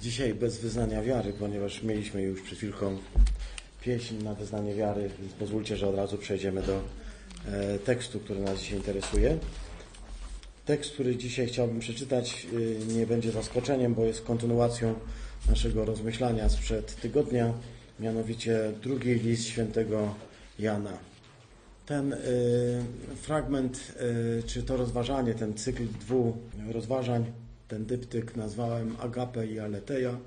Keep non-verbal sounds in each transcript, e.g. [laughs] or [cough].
Dzisiaj bez wyznania wiary, ponieważ mieliśmy już przed chwilką pieśń na wyznanie wiary, więc pozwólcie, że od razu przejdziemy do e, tekstu, który nas dzisiaj interesuje. Tekst, który dzisiaj chciałbym przeczytać, e, nie będzie zaskoczeniem, bo jest kontynuacją naszego rozmyślania sprzed tygodnia, mianowicie drugi list świętego Jana. Ten y, fragment, y, czy to rozważanie, ten cykl dwóch rozważań, ten dyptyk nazwałem Agape i Aleteja.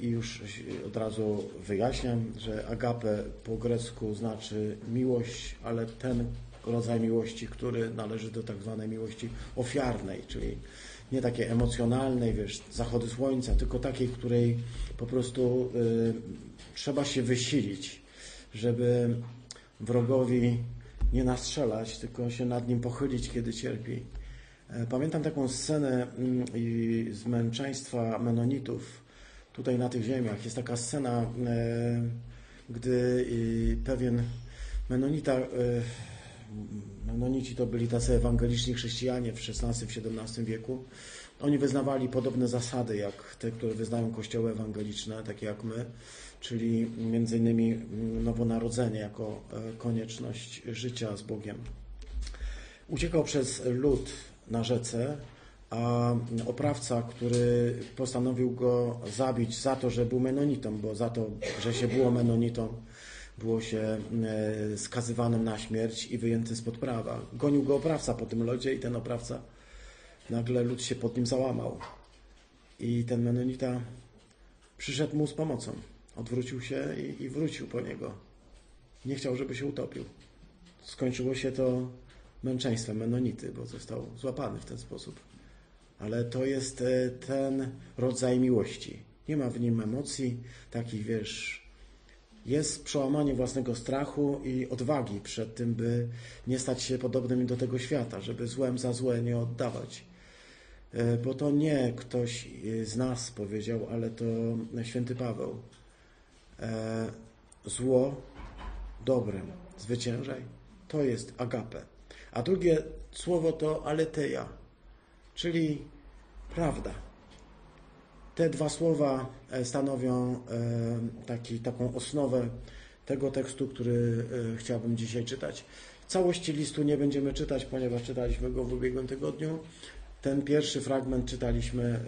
I już od razu wyjaśniam, że agape po grecku znaczy miłość, ale ten rodzaj miłości, który należy do tak zwanej miłości ofiarnej, czyli nie takiej emocjonalnej, wiesz, zachody słońca, tylko takiej, której po prostu y, trzeba się wysilić, żeby wrogowi nie nastrzelać, tylko się nad nim pochylić, kiedy cierpi. E, pamiętam taką scenę mm, z męczeństwa Menonitów tutaj na tych ziemiach. Jest taka scena, e, gdy pewien Menonita, e, Menonici to byli tacy ewangeliczni chrześcijanie w XVI, w XVII wieku. Oni wyznawali podobne zasady jak te, które wyznają kościoły ewangeliczne, takie jak my czyli innymi mm, nowonarodzenie jako konieczność życia z Bogiem. Uciekał przez lud na rzece, a oprawca, który postanowił go zabić za to, że był menonitą, bo za to, że się było menonitą, było się e, skazywanym na śmierć i wyjęty spod prawa. Gonił go oprawca po tym lodzie i ten oprawca, nagle lud się pod nim załamał. I ten menonita przyszedł mu z pomocą. Odwrócił się i, i wrócił po niego. Nie chciał, żeby się utopił. Skończyło się to męczeństwem Menonity, bo został złapany w ten sposób. Ale to jest e, ten rodzaj miłości. Nie ma w nim emocji, takich wiesz. Jest przełamanie własnego strachu i odwagi przed tym, by nie stać się podobnym do tego świata, żeby złem za złe nie oddawać. E, bo to nie ktoś z nas powiedział, ale to święty Paweł. E, zło dobrem. Zwyciężaj. To jest agape. A drugie słowo to aleteja, czyli prawda. Te dwa słowa e, stanowią e, taki, taką osnowę tego tekstu, który chciałbym dzisiaj czytać. Całości listu nie będziemy czytać, ponieważ czytaliśmy go w ubiegłym tygodniu. Ten pierwszy fragment czytaliśmy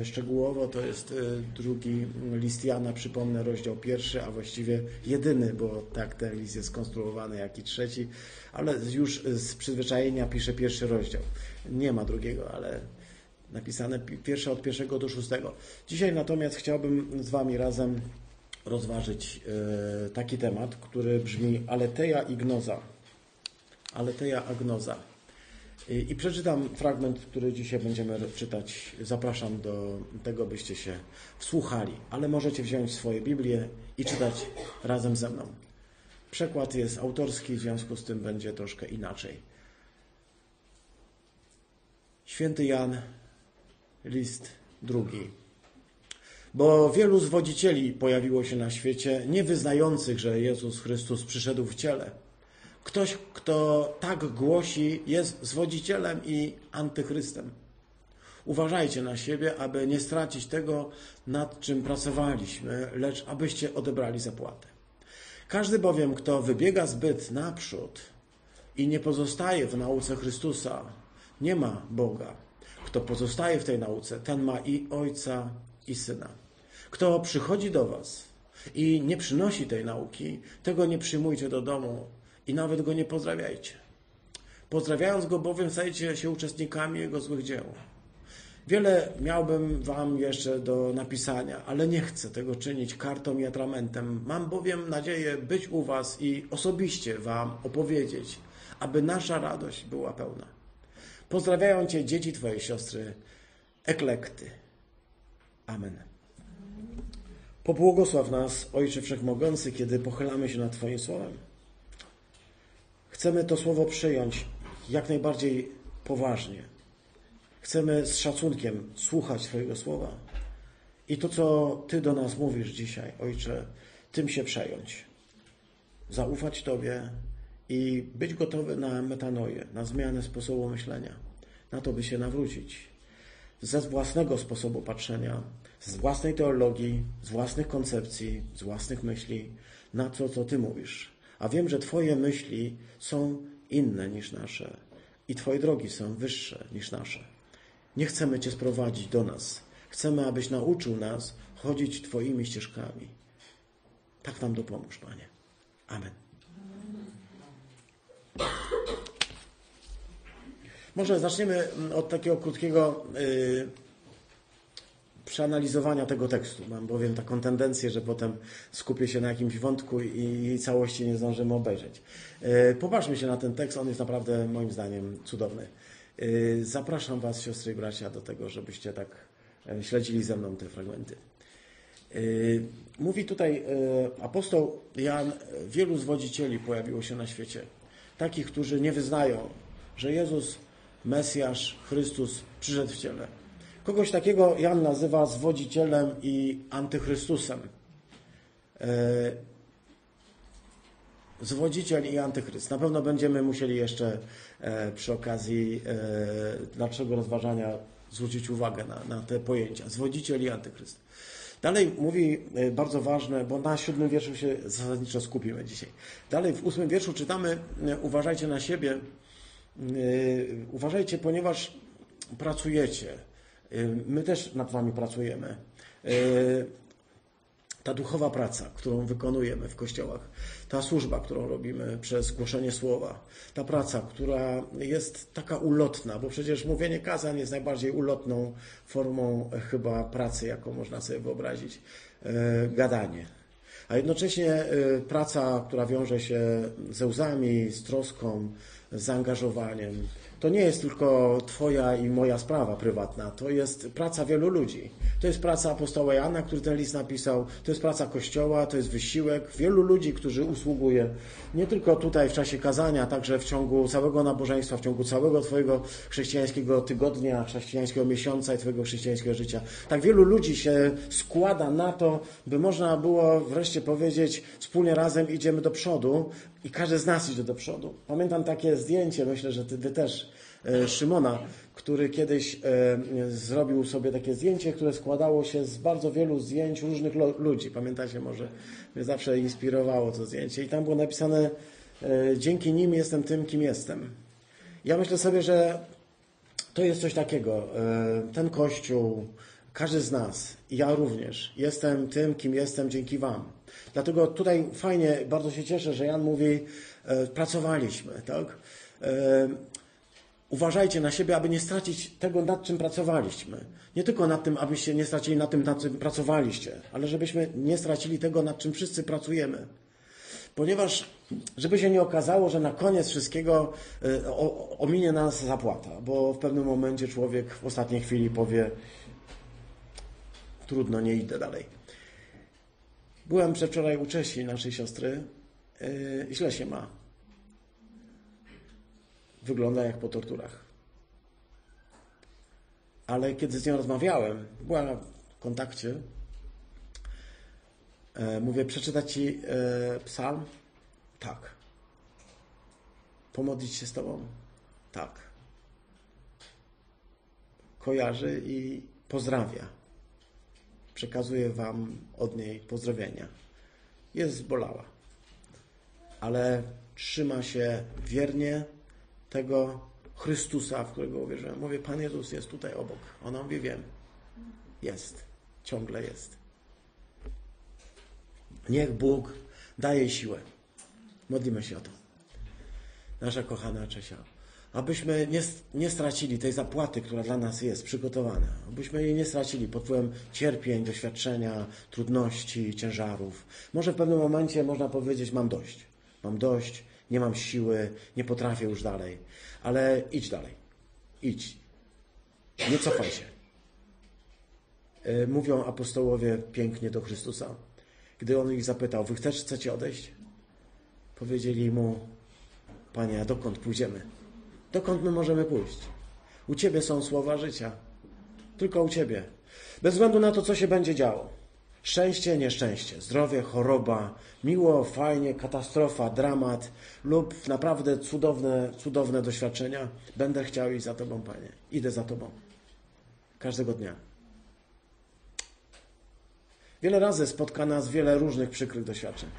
e, szczegółowo, to jest e, drugi list Jana, przypomnę, rozdział pierwszy, a właściwie jedyny, bo tak ten list jest skonstruowany, jak i trzeci, ale już z przyzwyczajenia pisze pierwszy rozdział. Nie ma drugiego, ale napisane pierwsze od pierwszego do szóstego. Dzisiaj natomiast chciałbym z Wami razem rozważyć e, taki temat, który brzmi Aleteja Ignoza. Aleteja Agnoza. I przeczytam fragment, który dzisiaj będziemy czytać. Zapraszam do tego, byście się wsłuchali, ale możecie wziąć swoje Biblię i czytać razem ze mną. Przekład jest autorski, w związku z tym będzie troszkę inaczej. Święty Jan, list drugi. Bo wielu zwodzicieli pojawiło się na świecie, nie wyznających, że Jezus Chrystus przyszedł w ciele. Ktoś, kto tak głosi, jest zwodzicielem i antychrystem. Uważajcie na siebie, aby nie stracić tego, nad czym pracowaliśmy, lecz abyście odebrali zapłatę. Każdy bowiem, kto wybiega zbyt naprzód i nie pozostaje w nauce Chrystusa, nie ma Boga. Kto pozostaje w tej nauce, ten ma i Ojca, i Syna. Kto przychodzi do Was i nie przynosi tej nauki, tego nie przyjmujcie do domu, i nawet go nie pozdrawiajcie. Pozdrawiając go bowiem stajecie się uczestnikami jego złych dzieł. Wiele miałbym wam jeszcze do napisania, ale nie chcę tego czynić kartą i atramentem. Mam bowiem nadzieję być u was i osobiście wam opowiedzieć, aby nasza radość była pełna. Pozdrawiają cię dzieci twojej siostry, eklekty. Amen. Pobłogosław nas, Ojcze Wszechmogący, kiedy pochylamy się nad Twoim Słowem. Chcemy to słowo przyjąć jak najbardziej poważnie. Chcemy z szacunkiem słuchać Twojego słowa. I to, co Ty do nas mówisz dzisiaj, Ojcze, tym się przejąć. Zaufać Tobie i być gotowy na metanoję, na zmianę sposobu myślenia, na to, by się nawrócić. ze własnego sposobu patrzenia, z własnej teologii, z własnych koncepcji, z własnych myśli na to, co Ty mówisz. A wiem, że Twoje myśli są inne niż nasze i Twoje drogi są wyższe niż nasze. Nie chcemy Cię sprowadzić do nas. Chcemy, abyś nauczył nas chodzić Twoimi ścieżkami. Tak nam dopomóż, Panie. Amen. Może zaczniemy od takiego krótkiego yy, przeanalizowania tego tekstu. Mam bowiem taką tendencję, że potem skupię się na jakimś wątku i całości nie zdążymy obejrzeć. Yy, popatrzmy się na ten tekst, on jest naprawdę moim zdaniem cudowny. Yy, zapraszam Was, siostry i bracia, do tego, żebyście tak yy, śledzili ze mną te fragmenty. Mówi tutaj apostoł Jan, wielu zwodzicieli pojawiło się na świecie. Takich, którzy nie wyznają, że Jezus Mesjasz, Chrystus przyszedł w ciele. Kogoś takiego Jan nazywa zwodzicielem i antychrystusem. E, zwodziciel i antychryst. Na pewno będziemy musieli jeszcze e, przy okazji e, rozważania zwrócić uwagę na, na te pojęcia. Zwodziciel i antychryst. Dalej mówi bardzo ważne, bo na siódmym wierszu się zasadniczo skupimy dzisiaj. Dalej w ósmym wierszu czytamy: Uważajcie na siebie, uważajcie, ponieważ pracujecie. Y, my też nad Wami pracujemy. Y, ta duchowa praca, którą wykonujemy w kościołach, ta służba, którą robimy przez głoszenie słowa, ta praca, która jest taka ulotna, bo przecież mówienie kazań jest najbardziej ulotną formą chyba pracy, jaką można sobie wyobrazić. Gadanie. A jednocześnie praca, która wiąże się ze łzami, z troską, z zaangażowaniem. To nie jest tylko Twoja i moja sprawa prywatna, to jest praca wielu ludzi. To jest praca apostoła Jana, który ten list napisał, to jest praca Kościoła, to jest wysiłek wielu ludzi, którzy usługuje nie tylko tutaj w czasie kazania, także w ciągu całego nabożeństwa, w ciągu całego Twojego chrześcijańskiego tygodnia, chrześcijańskiego miesiąca i Twojego chrześcijańskiego życia. Tak wielu ludzi się składa na to, by można było wreszcie powiedzieć, wspólnie razem idziemy do przodu i każdy z nas idzie do przodu. Pamiętam takie zdjęcie, myślę, że Ty, ty też, Szymona, który kiedyś e, zrobił sobie takie zdjęcie, które składało się z bardzo wielu zdjęć różnych ludzi. Pamiętacie może? Mnie zawsze inspirowało to zdjęcie. I tam było napisane e, dzięki nim jestem tym, kim jestem. Ja myślę sobie, że to jest coś takiego. Ten Kościół, każdy z nas, ja również, jestem tym, kim jestem dzięki Wam. Dlatego tutaj fajnie, bardzo się cieszę, że Jan mówi, e, pracowaliśmy, tak? E, uważajcie na siebie, aby nie stracić tego, nad czym pracowaliśmy. Nie tylko nad tym, abyście nie stracili nad tym, nad czym pracowaliście, ale żebyśmy nie stracili tego, nad czym wszyscy pracujemy. Ponieważ, żeby się nie okazało, że na koniec wszystkiego e, ominie nas zapłata, bo w pewnym momencie człowiek w ostatniej chwili powie: Trudno, nie idę dalej. Byłem przedwczoraj u Czesi, naszej siostry. Yy, źle się ma. Wygląda jak po torturach. Ale kiedy z nią rozmawiałem, była w kontakcie, yy, mówię, przeczytać ci yy, psalm? Tak. Pomodlić się z tobą? Tak. Kojarzy i pozdrawia przekazuję Wam od niej pozdrowienia. Jest zbolała, ale trzyma się wiernie tego Chrystusa, w którego uwierzyłem. Mówię, Pan Jezus jest tutaj obok. Ona mówi, wiem. Jest. Ciągle jest. Niech Bóg daje siłę. Modlimy się o to. Nasza kochana Czesia abyśmy nie, nie stracili tej zapłaty, która dla nas jest przygotowana, abyśmy jej nie stracili pod wpływem cierpień, doświadczenia, trudności, ciężarów. Może w pewnym momencie można powiedzieć: Mam dość, mam dość, nie mam siły, nie potrafię już dalej, ale idź dalej, idź, nie cofaj się. E, mówią apostołowie pięknie do Chrystusa. Gdy on ich zapytał: Wy chcesz, chcecie odejść? Powiedzieli mu: Panie, a dokąd pójdziemy? Dokąd my możemy pójść? U Ciebie są słowa życia. Tylko u Ciebie. Bez względu na to, co się będzie działo. Szczęście, nieszczęście, zdrowie, choroba, miło, fajnie, katastrofa, dramat lub naprawdę cudowne, cudowne doświadczenia. Będę chciał iść za Tobą, Panie. Idę za Tobą. Każdego dnia. Wiele razy spotka nas wiele różnych przykrych doświadczeń.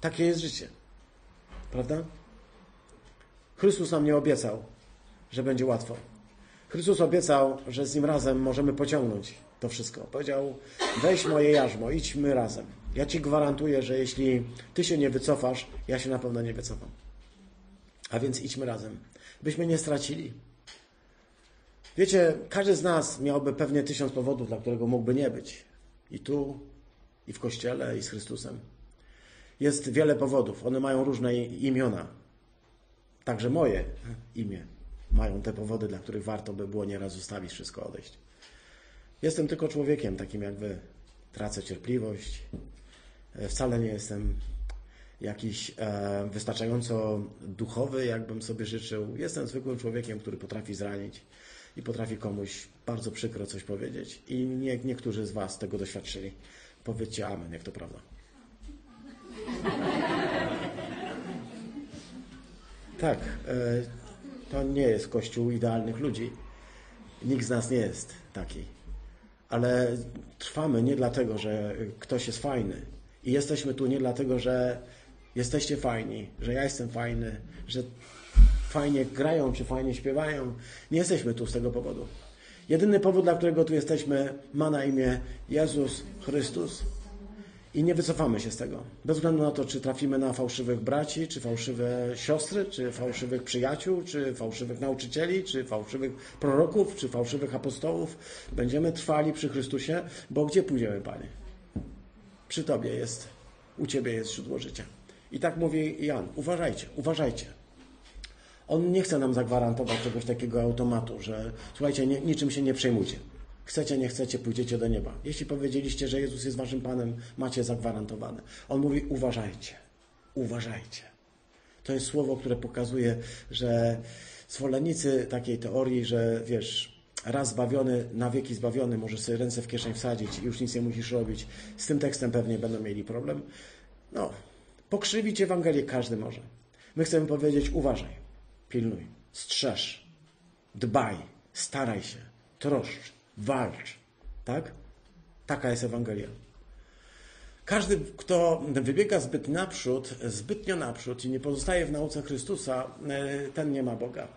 Takie jest życie. Prawda? Chrystus nam nie obiecał, że będzie łatwo. Chrystus obiecał, że z Nim razem możemy pociągnąć to wszystko. Powiedział, weź moje jarzmo, idźmy razem. Ja Ci gwarantuję, że jeśli Ty się nie wycofasz, ja się na pewno nie wycofam. A więc idźmy razem, byśmy nie stracili. Wiecie, każdy z nas miałby pewnie tysiąc powodów, dla którego mógłby nie być. I tu, i w kościele, i z Chrystusem. Jest wiele powodów. One mają różne imiona. Także moje imię mają te powody, dla których warto by było nieraz zostawić wszystko, odejść. Jestem tylko człowiekiem takim jak wy. Tracę cierpliwość. E, wcale nie jestem jakiś e, wystarczająco duchowy, jakbym sobie życzył. Jestem zwykłym człowiekiem, który potrafi zranić i potrafi komuś bardzo przykro coś powiedzieć. I nie, niektórzy z Was tego doświadczyli. Powiedzcie amen, jak to prawda. [laughs] Tak, e, to nie jest kościół idealnych ludzi. Nikt z nas nie jest taki. Ale trwamy nie dlatego, że ktoś jest fajny. I jesteśmy tu nie dlatego, że jesteście fajni, że ja jestem fajny, że fajnie grają czy fajnie śpiewają. Nie jesteśmy tu z tego powodu. Jedyny powód, dla którego tu jesteśmy, ma na imię Jezus Chrystus. I nie wycofamy się z tego. Bez względu na to, czy trafimy na fałszywych braci, czy fałszywe siostry, czy fałszywych przyjaciół, czy fałszywych nauczycieli, czy fałszywych proroków, czy fałszywych apostołów. Będziemy trwali przy Chrystusie, bo gdzie pójdziemy, Panie? Przy Tobie jest, u Ciebie jest źródło życia. I tak mówi Jan. Uważajcie, uważajcie. On nie chce nam zagwarantować czegoś takiego automatu, że słuchajcie, nie, niczym się nie przejmujcie. Chcecie, nie chcecie, pójdziecie do nieba. Jeśli powiedzieliście, że Jezus jest waszym Panem, macie zagwarantowane. On mówi: uważajcie, uważajcie. To jest słowo, które pokazuje, że zwolennicy takiej teorii, że wiesz, raz zbawiony, na wieki zbawiony, możesz sobie ręce w kieszeń wsadzić i już nic nie musisz robić. Z tym tekstem pewnie będą mieli problem. No, pokrzywić Ewangelię każdy może. My chcemy powiedzieć: uważaj, pilnuj, strzeż, dbaj, staraj się, troszcz walcz. Tak? Taka jest Ewangelia. Każdy, kto wybiega zbyt naprzód, zbytnio naprzód i nie pozostaje w nauce Chrystusa, e, ten nie ma Boga.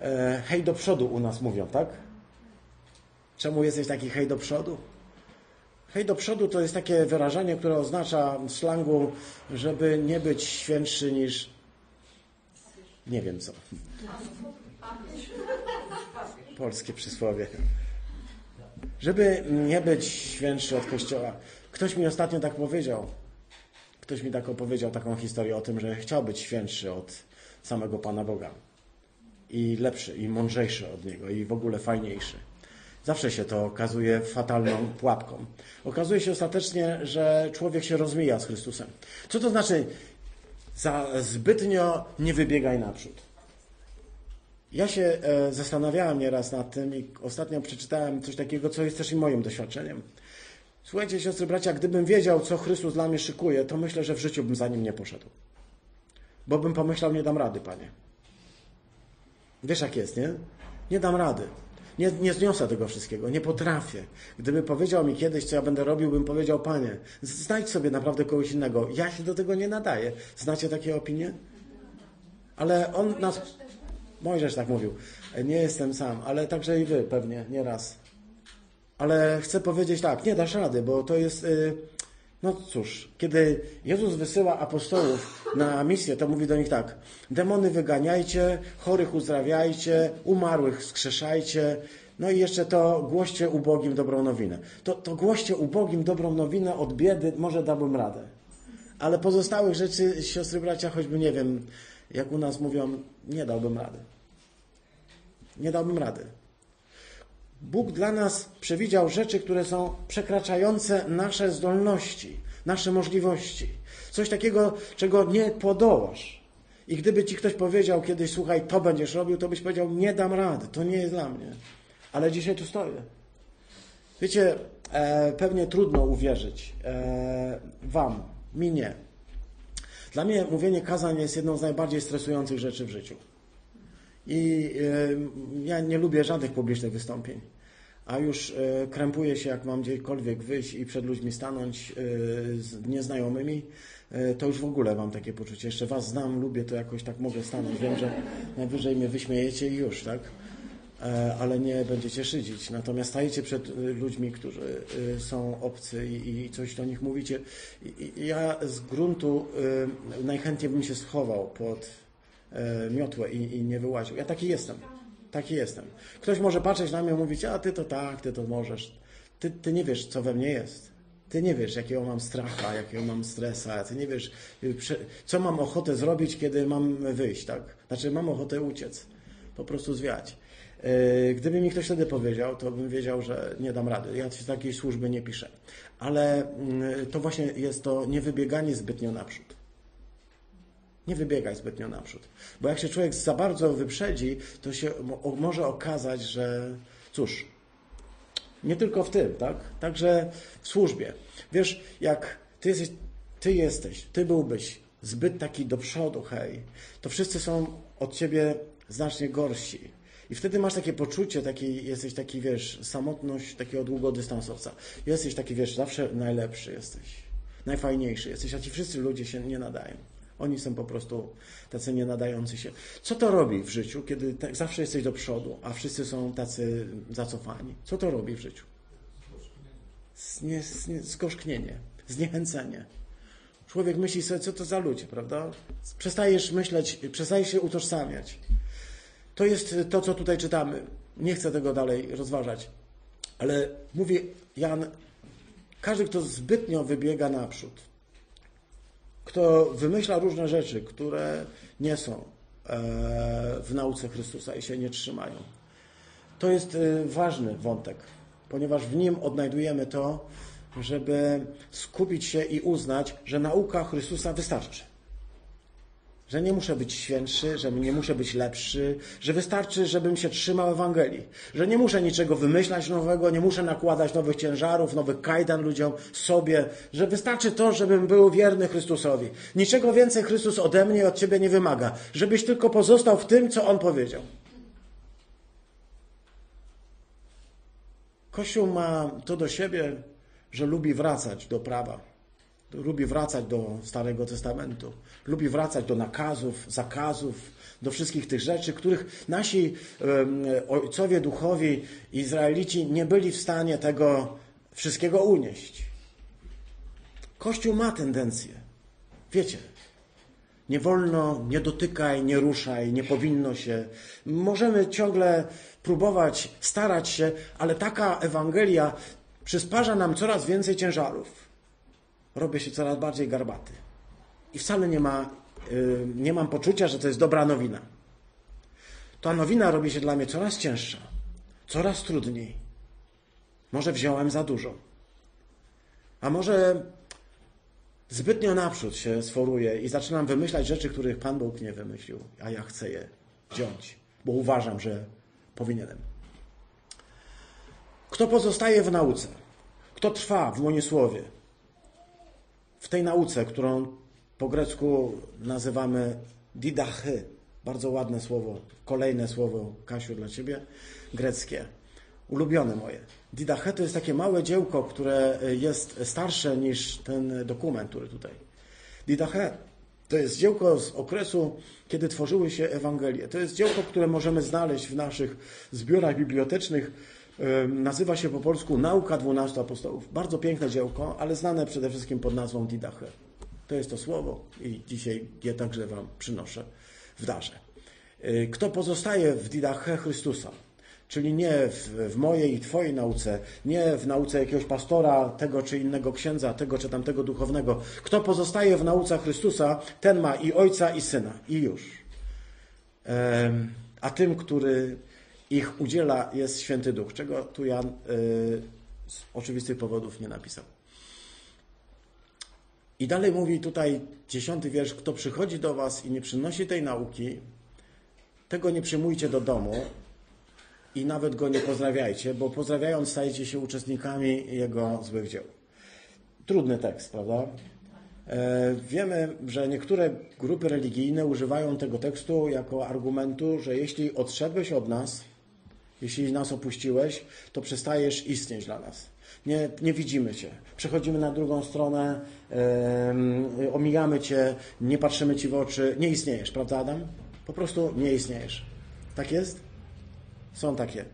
E, hej do przodu u nas mówią, tak? Czemu jesteś taki hej do przodu? Hej do przodu to jest takie wyrażenie, które oznacza w slangu, żeby nie być świętszy niż nie wiem co. Polskie przysłowie żeby nie być świętszy od Kościoła. Ktoś mi ostatnio tak powiedział, ktoś mi tak opowiedział taką historię o tym, że chciał być świętszy od samego Pana Boga. I lepszy, i mądrzejszy od Niego, i w ogóle fajniejszy. Zawsze się to okazuje fatalną pułapką. Okazuje się ostatecznie, że człowiek się rozmija z Chrystusem. Co to znaczy? Za zbytnio nie wybiegaj naprzód. Ja się e, zastanawiałem nieraz nad tym i ostatnio przeczytałem coś takiego, co jest też i moim doświadczeniem. Słuchajcie, siostry, bracia, gdybym wiedział, co Chrystus dla mnie szykuje, to myślę, że w życiu bym za nim nie poszedł. Bo bym pomyślał, nie dam rady, panie. Wiesz, jak jest, nie? Nie dam rady. Nie, nie zniosę tego wszystkiego, nie potrafię. Gdyby powiedział mi kiedyś, co ja będę robił, bym powiedział, panie, znajdź sobie naprawdę kogoś innego. Ja się do tego nie nadaję. Znacie takie opinie? Ale on nas Mojżesz tak mówił. Nie jestem sam, ale także i wy pewnie, nieraz. Ale chcę powiedzieć tak, nie dasz rady, bo to jest... Y, no cóż, kiedy Jezus wysyła apostołów na misję, to mówi do nich tak: demony wyganiajcie, chorych uzdrawiajcie, umarłych skrzeszajcie, no i jeszcze to głoście ubogim dobrą nowinę. To, to głoście ubogim dobrą nowinę od biedy, może dałbym radę. Ale pozostałych rzeczy, siostry, bracia, choćby nie wiem, jak u nas mówią, nie dałbym rady. Nie dałbym rady. Bóg dla nas przewidział rzeczy, które są przekraczające nasze zdolności, nasze możliwości. Coś takiego, czego nie podołasz. I gdyby ci ktoś powiedział kiedyś, słuchaj, to będziesz robił, to byś powiedział, nie dam rady, to nie jest dla mnie. Ale dzisiaj tu stoję. Wiecie, e, pewnie trudno uwierzyć e, Wam, mi nie. Dla mnie mówienie kazań jest jedną z najbardziej stresujących rzeczy w życiu. I ja nie lubię żadnych publicznych wystąpień. A już e, krępuję się, jak mam gdziekolwiek wyjść i przed ludźmi stanąć e, z nieznajomymi, e, to już w ogóle mam takie poczucie. Jeszcze was znam, lubię, to jakoś tak mogę stanąć. Wiem, że najwyżej mnie wyśmiejecie i już, tak? Ale nie będziecie szydzić. Natomiast stajecie przed ludźmi, którzy są obcy i, coś do nich mówicie. Ja z gruntu najchętniej bym się schował pod miotłę i, i nie wyłaził. Ja taki jestem. Taki jestem. Ktoś może patrzeć na mnie i mówić, a ty to tak, ty to możesz. Ty, ty nie wiesz, co we mnie jest. Ty nie wiesz, jakiego mam stracha, jakiego mam stresa. Ty nie wiesz, y, co mam ochotę zrobić, kiedy mam wyjść, tak? Znaczy, mam ochotę uciec. Po prostu zwiać. Yy, Gdyby mi ktoś wtedy powiedział, to bym wiedział, że nie dam rady. Ja takiej służby nie piszę. Ale mm, to właśnie jest to niewybieganie zbytnio naprzód. Nie wybiegaj zbytnio naprzód. Bo jak się człowiek za bardzo wyprzedzi, to się mo- może okazać, że cóż, nie tylko w tym, tak? Także w służbie. Wiesz, jak ty jesteś, ty jesteś, ty byłbyś zbyt taki do przodu, hej, to wszyscy są od ciebie znacznie gorsi. I wtedy masz takie poczucie, taki, jesteś taki, wiesz, samotność takiego długodystansowca. Jesteś taki, wiesz, zawsze najlepszy jesteś, najfajniejszy jesteś, a ci wszyscy ludzie się nie nadają. Oni są po prostu tacy nie nadający się. Co to robi w życiu, kiedy tak zawsze jesteś do przodu, a wszyscy są tacy zacofani? Co to robi w życiu? Zgorzknienie, zniechęcenie. Człowiek myśli sobie, co to za ludzie, prawda? Przestajesz myśleć, przestajesz się utożsamiać. To jest to, co tutaj czytamy. Nie chcę tego dalej rozważać. Ale mówi Jan, każdy, kto zbytnio wybiega naprzód, kto wymyśla różne rzeczy, które nie są e, w nauce Chrystusa i się nie trzymają. To jest e, ważny wątek, ponieważ w nim odnajdujemy to, żeby skupić się i uznać, że nauka Chrystusa wystarczy. Że nie muszę być świętszy, że nie muszę być lepszy, że wystarczy, żebym się trzymał Ewangelii. Że nie muszę niczego wymyślać nowego, nie muszę nakładać nowych ciężarów, nowych kajdan ludziom, sobie. Że wystarczy to, żebym był wierny Chrystusowi. Niczego więcej Chrystus ode mnie od Ciebie nie wymaga. Żebyś tylko pozostał w tym, co On powiedział. Kościół ma to do siebie, że lubi wracać do prawa. Lubi wracać do Starego Testamentu. Lubi wracać do nakazów, zakazów, do wszystkich tych rzeczy, których nasi ojcowie duchowi, Izraelici nie byli w stanie tego wszystkiego unieść. Kościół ma tendencję. Wiecie, nie wolno, nie dotykaj, nie ruszaj, nie powinno się. Możemy ciągle próbować, starać się, ale taka Ewangelia przysparza nam coraz więcej ciężarów. Robię się coraz bardziej garbaty. I wcale nie, ma, yy, nie mam poczucia, że to jest dobra nowina. Ta nowina robi się dla mnie coraz cięższa, coraz trudniej. Może wziąłem za dużo. A może zbytnio naprzód się sforuję i zaczynam wymyślać rzeczy, których Pan Bóg nie wymyślił, a ja chcę je wziąć, bo uważam, że powinienem. Kto pozostaje w nauce? Kto trwa w łonie słowie? W tej nauce, którą po grecku nazywamy didachy. Bardzo ładne słowo, kolejne słowo, Kasiu, dla Ciebie, greckie. Ulubione moje. Didache to jest takie małe dziełko, które jest starsze niż ten dokument, który tutaj. Didache to jest dziełko z okresu, kiedy tworzyły się Ewangelie. To jest dziełko, które możemy znaleźć w naszych zbiorach bibliotecznych. Nazywa się po polsku Nauka dwunastu apostołów. Bardzo piękne dziełko, ale znane przede wszystkim pod nazwą Didache. To jest to słowo i dzisiaj je także Wam przynoszę w darze. Kto pozostaje w Didache Chrystusa, czyli nie w, w, mojej i Twojej nauce, nie w nauce jakiegoś pastora, tego czy innego księdza, tego czy tamtego duchownego. Kto pozostaje w nauce Chrystusa, ten ma i ojca, i syna, i już. A tym, który ich udziela, jest święty duch, czego tu Jan z oczywistych powodów nie napisał. I dalej mówi tutaj dziesiąty wiersz, kto przychodzi do was i nie przynosi tej nauki, tego nie przyjmujcie do domu i nawet go nie pozdrawiajcie, bo pozdrawiając stajecie się uczestnikami jego złych dzieł. Trudny tekst, prawda? E, wiemy, że niektóre grupy religijne używają tego tekstu jako argumentu, że jeśli odszedłeś od nas, jeśli nas opuściłeś, to przestajesz istnieć dla nas. Nie, nie widzimy Cię. Przechodzimy na drugą stronę, yy, omijamy Cię, nie patrzymy Ci w oczy. Nie istniejesz, prawda, Adam? Po prostu nie istniejesz. Tak jest? Są takie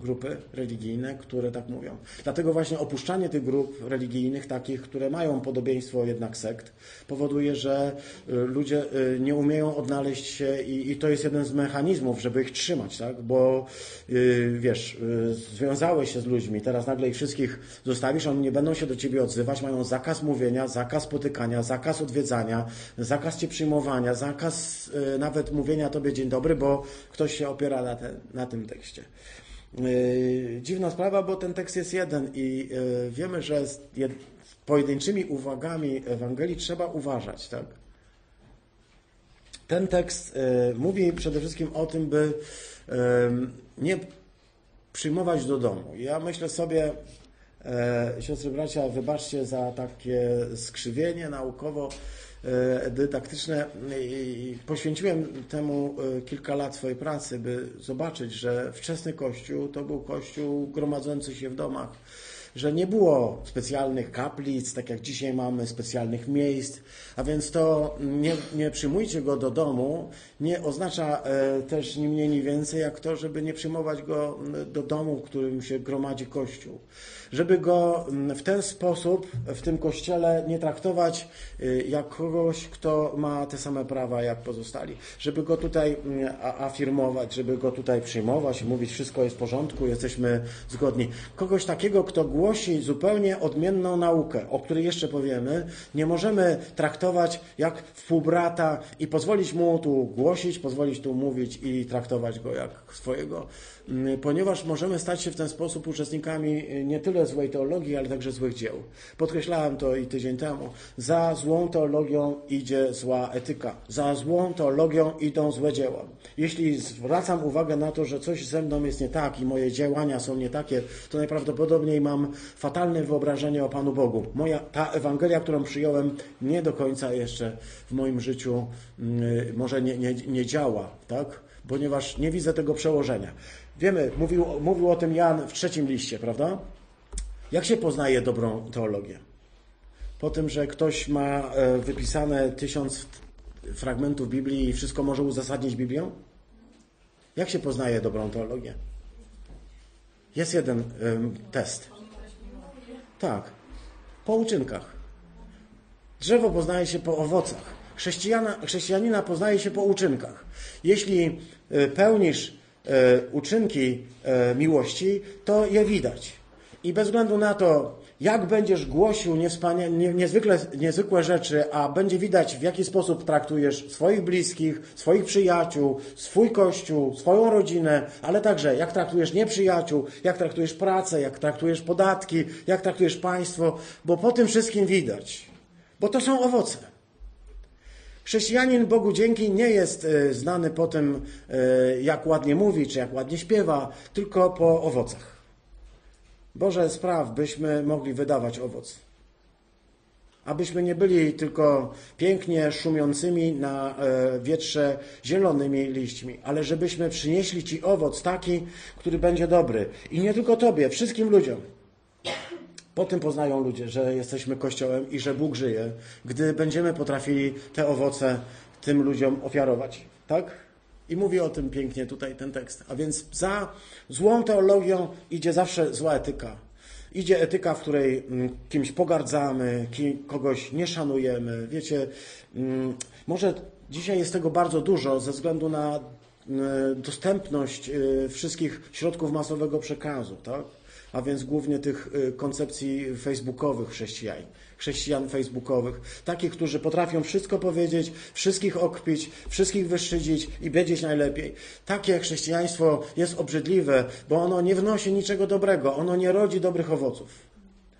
grupy religijne, które tak mówią. Dlatego właśnie opuszczanie tych grup religijnych, takich, które mają podobieństwo jednak sekt, powoduje, że y, ludzie y, nie umieją odnaleźć się i, i to jest jeden z mechanizmów, żeby ich trzymać, tak? Bo yy, wiesz, związałeś się z ludźmi, teraz nagle ich wszystkich zostawisz, oni nie będą się do ciebie odzywać, mają zakaz mówienia, zakaz spotykania, zakaz odwiedzania, zakaz cię przyjmowania, zakaz nawet mówienia tobie dzień dobry, bo ktoś się opiera na, te, na tym tekście. Yy, dziwna sprawa, bo ten tekst jest jeden i yy, wiemy, że z pojedynczymi uwagami Ewangelii trzeba uważać. Tak? Ten tekst yy, mówi przede wszystkim o tym, by nie przyjmować do domu. Ja myślę sobie, siostry bracia, wybaczcie za takie skrzywienie naukowo, dydaktyczne i poświęciłem temu e, kilka lat swojej pracy, by zobaczyć, że wczesny Kościół to był Kościół gromadzący się w domach, że nie było specjalnych kaplic, tak jak dzisiaj mamy, specjalnych miejsc, a więc to nie, nie przyjmujcie go do domu, nie oznacza e, też ni mniej, ni więcej jak to, żeby nie przyjmować go do domu, w którym się gromadzi Kościół żeby go mm, w ten sposób w tym kościele nie traktować y, jak kogoś, kto ma te same prawa jak pozostali. Żeby go tutaj mm, afirmować, żeby go tutaj przyjmować i mówić, wszystko jest w porządku, jesteśmy zgodni. Kogoś takiego, kto głosi zupełnie odmienną naukę, o której jeszcze powiemy, nie możemy traktować jak współbrata i pozwolić mu tu głosić, pozwolić tu mówić i traktować go jak swojego Mm, ponieważ możemy stać się w ten sposób uczestnikami y, nie tyle złej teologii, ale także złych dzieł. Podkreślałem to i tydzień temu. Za złą teologią idzie zła etyka. Za złą teologią idą złe dzieła. Jeśli zwracam uwagę na to, że coś ze mną jest nie tak i moje działania są nie takie, to najprawdopodobniej mam fatalne wyobrażenie o Panu Bogu. Moja, ta Ewangelia, którą przyjąłem, nie do końca jeszcze w moim życiu yy, może nie, nie, nie działa, tak? ponieważ nie widzę tego przełożenia. Wiemy, mówił, mówił o tym Jan w trzecim liście, prawda? Jak się poznaje dobrą teologię? Po tym, że ktoś ma e, wypisane tysiąc fragmentów Biblii i wszystko może uzasadnić Biblią? Jak się poznaje dobrą teologię? Jest jeden um, test. Tak. Po uczynkach. Drzewo poznaje się po owocach. Chrześcijana, chrześcijanina poznaje się po uczynkach. Jeśli e, pełnisz E, uczynki miłości, to je widać. I bez względu na to, jak będziesz głosił niezwykle, niezwykłe rzeczy, a będzie widać, w jaki sposób traktujesz swoich bliskich, swoich przyjaciół, swój kościół, swoją rodzinę, ale także jak traktujesz nieprzyjaciół, jak traktujesz pracę, jak traktujesz podatki, jak traktujesz państwo, bo po tym wszystkim widać. Bo to są owoce. Chrześcijanin Bogu dzięki nie jest e, znany po tym, e, jak ładnie mówi, czy jak ładnie śpiewa, tylko po owocach. Boże, spraw, byśmy mogli wydawać owoc. Abyśmy nie byli tylko pięknie szumiącymi na e, wietrze zielonymi liśćmi, ale żebyśmy przynieśli Ci owoc taki, który będzie dobry. I nie tylko Tobie, wszystkim ludziom. Po tym poznają ludzie, że jesteśmy Kościołem i że Bóg żyje, gdy będziemy potrafili te owoce tym ludziom ofiarować. Tak? I mówi o tym pięknie tutaj ten tekst. A więc za złą teologią idzie zawsze zła etyka. Idzie etyka, w której mm, kimś pogardzamy, kogoś nie szanujemy. Wiecie, mm, może dzisiaj jest tego bardzo dużo ze względu na mm, dostępność y, wszystkich środków masowego przekazu. Tak? a więc głównie tych y, koncepcji facebookowych chrześcijan, chrześcijan facebookowych, takich, którzy potrafią wszystko powiedzieć, wszystkich okpić, wszystkich wyszydzić i wiedzieć najlepiej. Takie chrześcijaństwo jest obrzydliwe, bo ono nie wnosi niczego dobrego, ono nie rodzi dobrych owoców.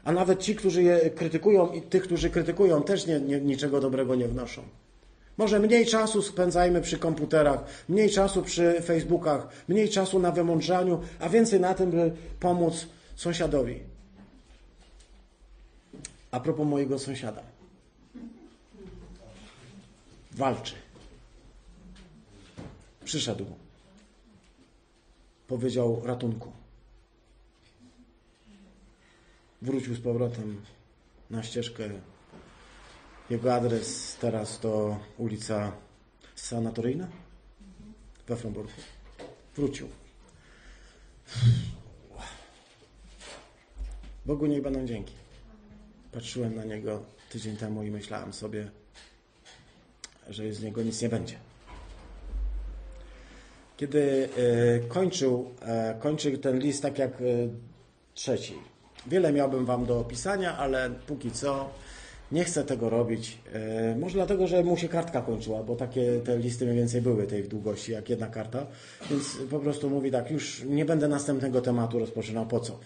A nawet ci, którzy je krytykują i tych, którzy krytykują, też nie, nie, niczego dobrego nie wnoszą. Może mniej czasu spędzajmy przy komputerach, mniej czasu przy Facebookach, mniej czasu na wymądrzaniu, a więcej na tym, by pomóc sąsiadowi. A propos mojego sąsiada. walczy. Przyszedł. Powiedział ratunku. Wrócił z powrotem na ścieżkę. Jego adres teraz to ulica Sanatoryjna we Fromborku. Wrócił. Bogu niech będą dzięki. Patrzyłem na niego tydzień temu i myślałem sobie, że z niego nic nie będzie. Kiedy e, kończył, e, kończył ten list tak jak e, trzeci. Wiele miałbym wam do opisania, ale póki co nie chcę tego robić. Może dlatego, że mu się kartka kończyła, bo takie te listy mniej więcej były tej długości jak jedna karta. Więc po prostu mówi tak, już nie będę następnego tematu rozpoczynał. Po co?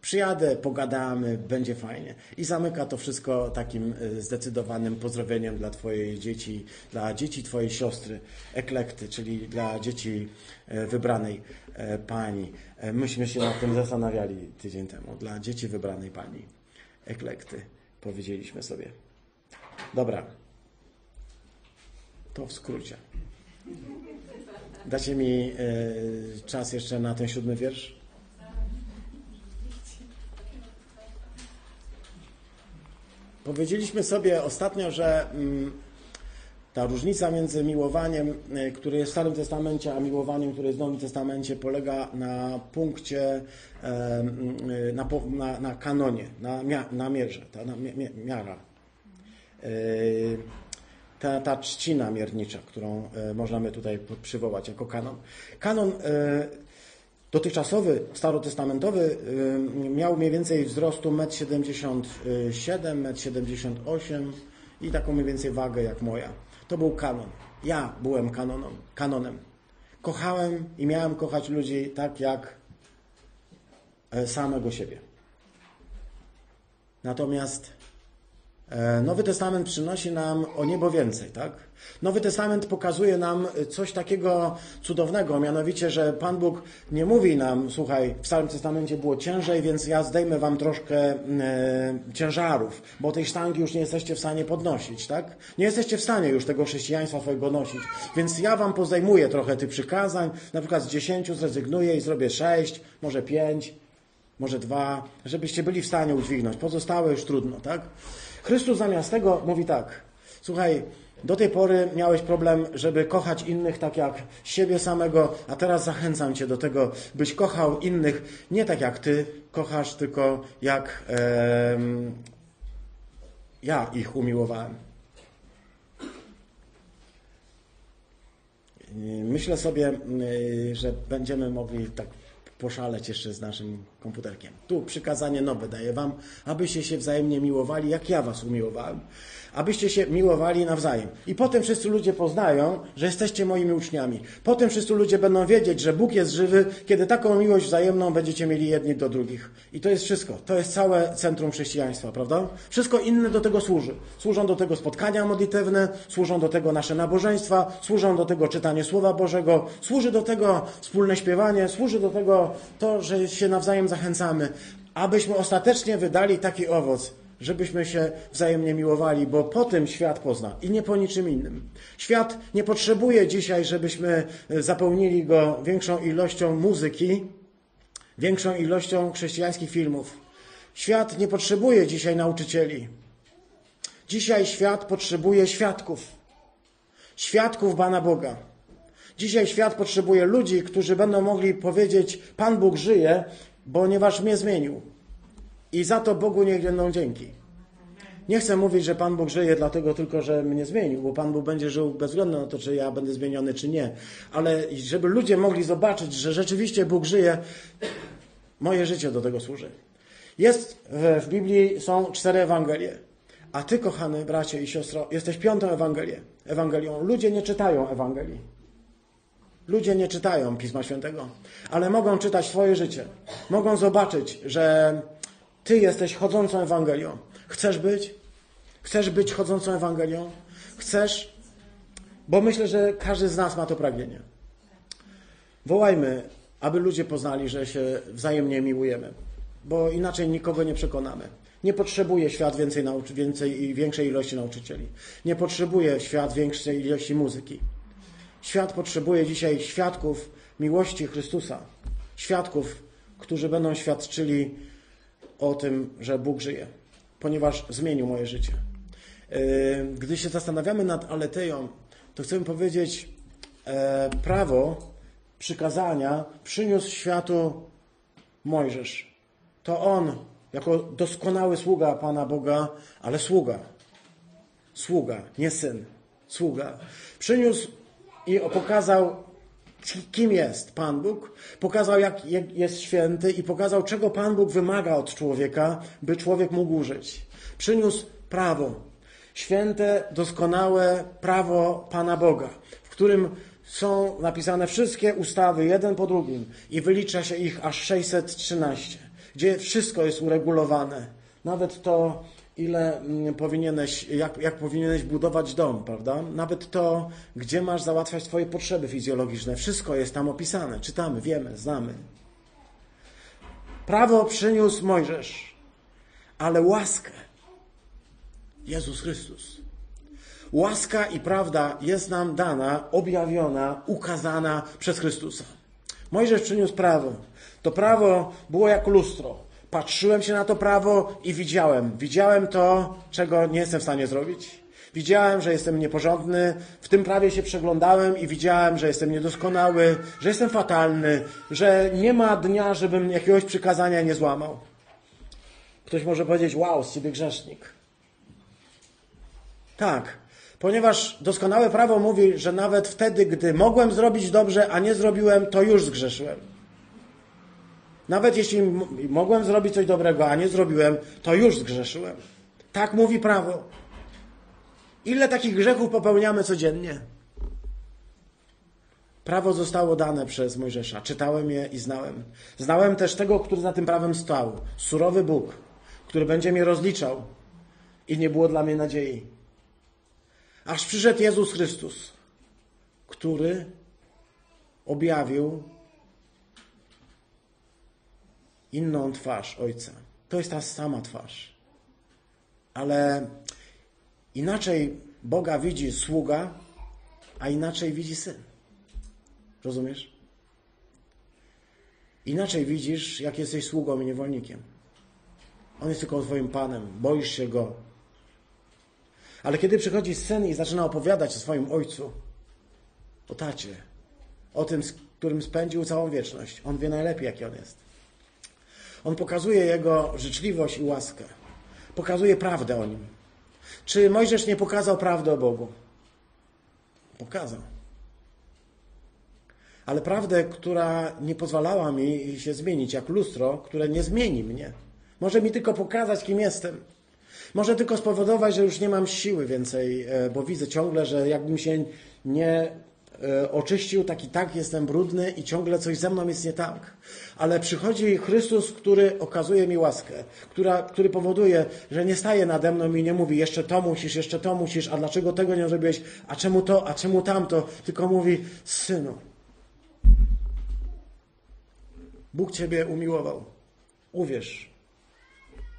Przyjadę, pogadamy, będzie fajnie. I zamyka to wszystko takim e, zdecydowanym pozdrowieniem dla Twojej dzieci, dla dzieci Twojej siostry, eklekty, czyli dla dzieci e, wybranej e, pani. Myśmy się nad tym zastanawiali tydzień temu. Dla dzieci wybranej pani, eklekty, powiedzieliśmy sobie. Dobra. To w skrócie. Dacie mi czas jeszcze na ten siódmy wiersz? Powiedzieliśmy sobie ostatnio, że mm, ta różnica między miłowaniem, y, które jest w Starym Testamencie, a miłowaniem, które jest w Nowym Testamencie, polega na punkcie, y, na, na, na kanonie, na, na mierze, ta na miara. Y, ta, ta trzcina miernicza, którą możemy tutaj przywołać jako kanon. Kanon Dotychczasowy, starotestamentowy miał mniej więcej wzrostu 1,77 m, 1,78 m i taką mniej więcej wagę jak moja. To był kanon. Ja byłem kanonem. kanonem. Kochałem i miałem kochać ludzi tak jak e, samego siebie. Natomiast Nowy Testament przynosi nam o niebo więcej, tak? Nowy Testament pokazuje nam coś takiego cudownego, mianowicie, że Pan Bóg nie mówi nam, słuchaj, w Starym Testamencie było ciężej, więc ja zdejmę wam troszkę e, ciężarów, bo tej sztangi już nie jesteście w stanie podnosić, tak? Nie jesteście w stanie już tego chrześcijaństwa swojego nosić, więc ja wam pozdejmuję trochę tych przykazań, na przykład z dziesięciu zrezygnuję i zrobię sześć, może pięć, może dwa, żebyście byli w stanie udźwignąć. Pozostałe już trudno, tak? Chrystus zamiast tego mówi tak, słuchaj, do tej pory miałeś problem, żeby kochać innych tak jak siebie samego, a teraz zachęcam Cię do tego, byś kochał innych nie tak jak Ty kochasz, tylko jak e, ja ich umiłowałem. Myślę sobie, że będziemy mogli tak poszaleć jeszcze z naszym komputerkiem. Tu przykazanie nowe daję Wam, abyście się wzajemnie miłowali, jak ja Was umiłowałem abyście się miłowali nawzajem. I potem wszyscy ludzie poznają, że jesteście moimi uczniami. Potem wszyscy ludzie będą wiedzieć, że Bóg jest żywy, kiedy taką miłość wzajemną będziecie mieli jedni do drugich. I to jest wszystko. To jest całe centrum chrześcijaństwa, prawda? Wszystko inne do tego służy. Służą do tego spotkania modlitewne, służą do tego nasze nabożeństwa, służą do tego czytanie Słowa Bożego, służy do tego wspólne śpiewanie, służy do tego to, że się nawzajem zachęcamy, abyśmy ostatecznie wydali taki owoc, żebyśmy się wzajemnie miłowali, bo po tym świat pozna i nie po niczym innym. Świat nie potrzebuje dzisiaj, żebyśmy e, zapełnili go większą ilością muzyki, większą ilością chrześcijańskich filmów. Świat nie potrzebuje dzisiaj nauczycieli. Dzisiaj świat potrzebuje świadków. Świadków Pana Boga. Dzisiaj świat potrzebuje ludzi, którzy będą mogli powiedzieć: Pan Bóg żyje, ponieważ mnie zmienił. I za to Bogu niech będą dzięki. Nie chcę mówić, że Pan Bóg żyje dlatego tylko, że mnie zmienił, bo Pan Bóg będzie żył bez względu na to, czy ja będę zmieniony, czy nie. Ale żeby ludzie mogli zobaczyć, że rzeczywiście Bóg żyje, moje życie do tego służy. Jest w, w Biblii są cztery Ewangelie. A ty, kochany bracie i siostro, jesteś piątą Ewangelię, Ewangelią. Ludzie nie czytają Ewangelii. Ludzie nie czytają Pisma Świętego, ale mogą czytać swoje życie. Mogą zobaczyć, że ty jesteś chodzącą Ewangelią. Chcesz być? Chcesz być chodzącą Ewangelią? Chcesz? Bo myślę, że każdy z nas ma to pragnienie. Wołajmy, aby ludzie poznali, że się wzajemnie miłujemy, bo inaczej nikogo nie przekonamy. Nie potrzebuje świat więcej, nauczy, więcej i większej ilości nauczycieli. Nie potrzebuje świat większej ilości muzyki. Świat potrzebuje dzisiaj świadków miłości Chrystusa. Świadków, którzy będą świadczyli o tym, że Bóg żyje, ponieważ zmienił moje życie. Yy, gdy się zastanawiamy nad aleteją, to chcę powiedzieć, e, prawo przykazania przyniósł światu Mojżesz. To on, jako doskonały sługa Pana Boga, ale sługa. Sługa, nie syn. Sługa. Przyniósł i pokazał, kim jest Pan Bóg, pokazał, jak jest święty i pokazał, czego Pan Bóg wymaga od człowieka, by człowiek mógł żyć. Przyniósł prawo, święte, doskonałe prawo Pana Boga, w którym są napisane wszystkie ustawy, jeden po drugim, i wylicza się ich aż 613, gdzie wszystko jest uregulowane. Nawet to, ile mm, powinieneś, jak, jak powinieneś budować dom, prawda? Nawet to, gdzie masz załatwiać Twoje potrzeby fizjologiczne, wszystko jest tam opisane. Czytamy, wiemy, znamy. Prawo przyniósł Mojżesz, ale łaskę Jezus Chrystus. Łaska i prawda jest nam dana, objawiona, ukazana przez Chrystusa. Mojżesz przyniósł prawo. To prawo było jak lustro. Patrzyłem się na to prawo i widziałem. Widziałem to, czego nie jestem w stanie zrobić. Widziałem, że jestem nieporządny, w tym prawie się przeglądałem i widziałem, że jestem niedoskonały, że jestem fatalny, że nie ma dnia, żebym jakiegoś przykazania nie złamał. Ktoś może powiedzieć, wow, z ciebie grzesznik. Tak, ponieważ doskonałe prawo mówi, że nawet wtedy, gdy mogłem zrobić dobrze, a nie zrobiłem, to już zgrzeszyłem. Nawet jeśli mogłem zrobić coś dobrego, a nie zrobiłem, to już zgrzeszyłem. Tak mówi prawo. Ile takich grzechów popełniamy codziennie? Prawo zostało dane przez Mojżesza. Czytałem je i znałem. Znałem też tego, który za tym prawem stał. Surowy Bóg, który będzie mnie rozliczał. I nie było dla mnie nadziei. Aż przyszedł Jezus Chrystus, który objawił inną twarz Ojca. To jest ta sama twarz. Ale inaczej Boga widzi sługa, a inaczej widzi syn. Rozumiesz? Inaczej widzisz, jak jesteś sługą i niewolnikiem. On jest tylko Twoim Panem, boisz się Go, ale kiedy przychodzi syn i zaczyna opowiadać o swoim ojcu, o tacie, o tym, z którym spędził całą wieczność, on wie najlepiej, jaki on jest. On pokazuje jego życzliwość i łaskę. Pokazuje prawdę o nim. Czy Mojżesz nie pokazał prawdy o Bogu? Pokazał. Ale prawdę, która nie pozwalała mi się zmienić, jak lustro, które nie zmieni mnie. Może mi tylko pokazać, kim jestem. Może tylko spowodować, że już nie mam siły więcej, e, bo widzę ciągle, że jakbym się nie oczyścił, tak i tak jestem brudny i ciągle coś ze mną jest nie tak. Ale przychodzi Chrystus, który okazuje mi łaskę, która, który powoduje, że nie staje nade mną i nie mówi jeszcze to musisz, jeszcze to musisz, a dlaczego tego nie zrobiłeś, a czemu to, a czemu tamto, tylko mówi synu. Bóg Ciebie umiłował. Uwierz.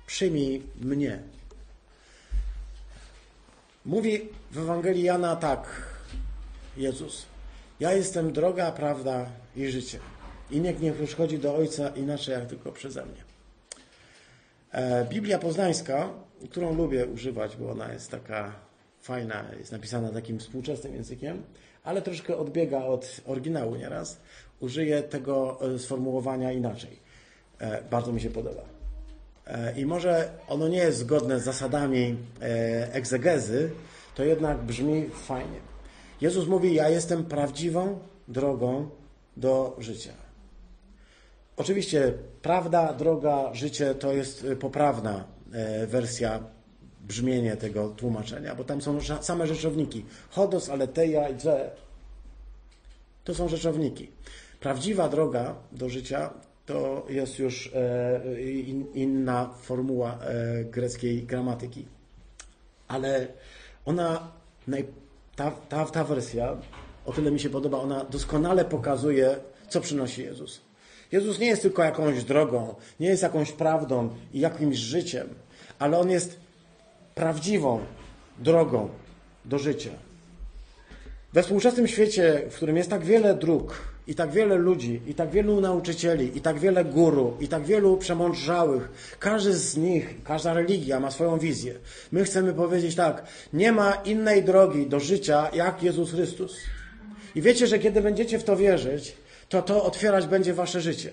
Przyjmij mnie. Mówi w Ewangelii Jana tak, Jezus. Ja jestem droga, prawda i życie. I nikt nie przychodzi do Ojca inaczej, jak tylko przeze mnie. E, Biblia Poznańska, którą lubię używać, bo ona jest taka fajna, jest napisana takim współczesnym językiem, ale troszkę odbiega od oryginału nieraz. Użyję tego e, sformułowania inaczej. E, bardzo mi się podoba. I może ono nie jest zgodne z zasadami egzegezy, to jednak brzmi fajnie. Jezus mówi: Ja jestem prawdziwą drogą do życia. Oczywiście, prawda, droga, życie to jest poprawna e, wersja, brzmienie tego tłumaczenia, bo tam są same rzeczowniki. Chodos, aleteia i dze. To są rzeczowniki. Prawdziwa droga do życia to jest już e, inna formuła e, greckiej gramatyki. Ale ona, ta, ta, ta wersja, o tyle mi się podoba, ona doskonale pokazuje, co przynosi Jezus. Jezus nie jest tylko jakąś drogą, nie jest jakąś prawdą i jakimś życiem, ale On jest prawdziwą drogą do życia. We współczesnym świecie, w którym jest tak wiele dróg, i tak wiele ludzi, i tak wielu nauczycieli, i tak wiele guru, i tak wielu przemądrzałych, każdy z nich, każda religia ma swoją wizję. My chcemy powiedzieć tak, nie ma innej drogi do życia jak Jezus Chrystus. I wiecie, że kiedy będziecie w to wierzyć, to to otwierać będzie wasze życie.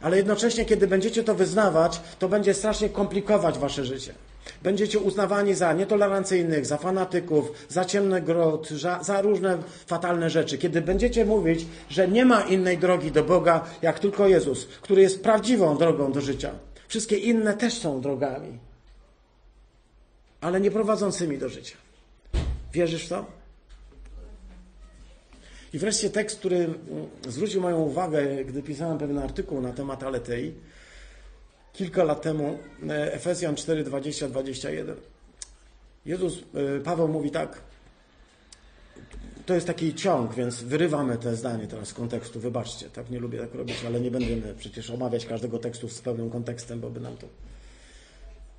Ale jednocześnie, kiedy będziecie to wyznawać, to będzie strasznie komplikować wasze życie. Będziecie uznawani za nietolerancyjnych, za fanatyków, za ciemny grot, za, za, różne fatalne rzeczy. Kiedy będziecie mówić, że nie ma innej drogi do Boga, jak tylko Jezus, który jest prawdziwą drogą do życia. Wszystkie inne też są drogami, ale nie prowadzącymi do życia. Wierzysz w to? I wreszcie tekst, który mm, zwrócił moją uwagę, gdy pisałem pewien artykuł na temat Aletei, kilka lat temu, e, Efezjan 4, 20, 21. Jezus, e, Paweł mówi tak, to jest taki ciąg, więc wyrywamy te zdanie teraz z kontekstu, wybaczcie, tak nie lubię tak robić, ale nie będziemy przecież omawiać każdego tekstu z pełnym kontekstem, bo by nam to...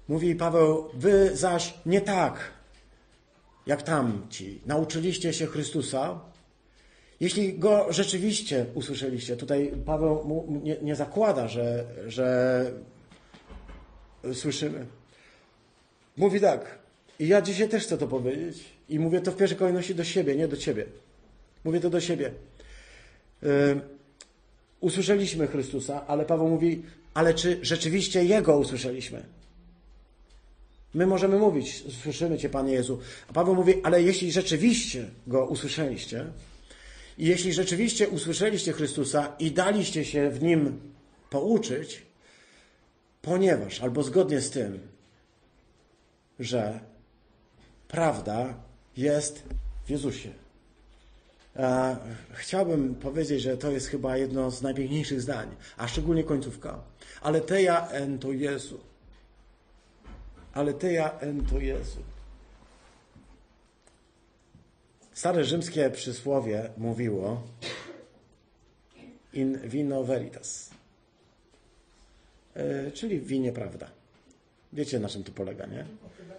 Mówi Paweł, wy zaś nie tak, jak tamci. Nauczyliście się Chrystusa, jeśli go rzeczywiście usłyszeliście, tutaj Paweł nie, nie zakłada, że, że słyszymy. Mówi tak, i ja dzisiaj też chcę to powiedzieć, i mówię to w pierwszej kolejności do siebie, nie do ciebie. Mówię to do siebie. Yy, usłyszeliśmy Chrystusa, ale Paweł mówi, ale czy rzeczywiście Jego usłyszeliśmy? My możemy mówić, słyszymy Cię, Panie Jezu. A Paweł mówi, ale jeśli rzeczywiście Go usłyszeliście, i jeśli rzeczywiście usłyszeliście Chrystusa i daliście się w Nim pouczyć, ponieważ albo zgodnie z tym, że prawda jest w Jezusie. Chciałbym powiedzieć, że to jest chyba jedno z najpiękniejszych zdań, a szczególnie końcówka. Ale teja en to Jezu. Ale teja en to Jezu. Stare rzymskie przysłowie mówiło in vino veritas, czyli w winie prawda. Wiecie, na czym to polega, nie?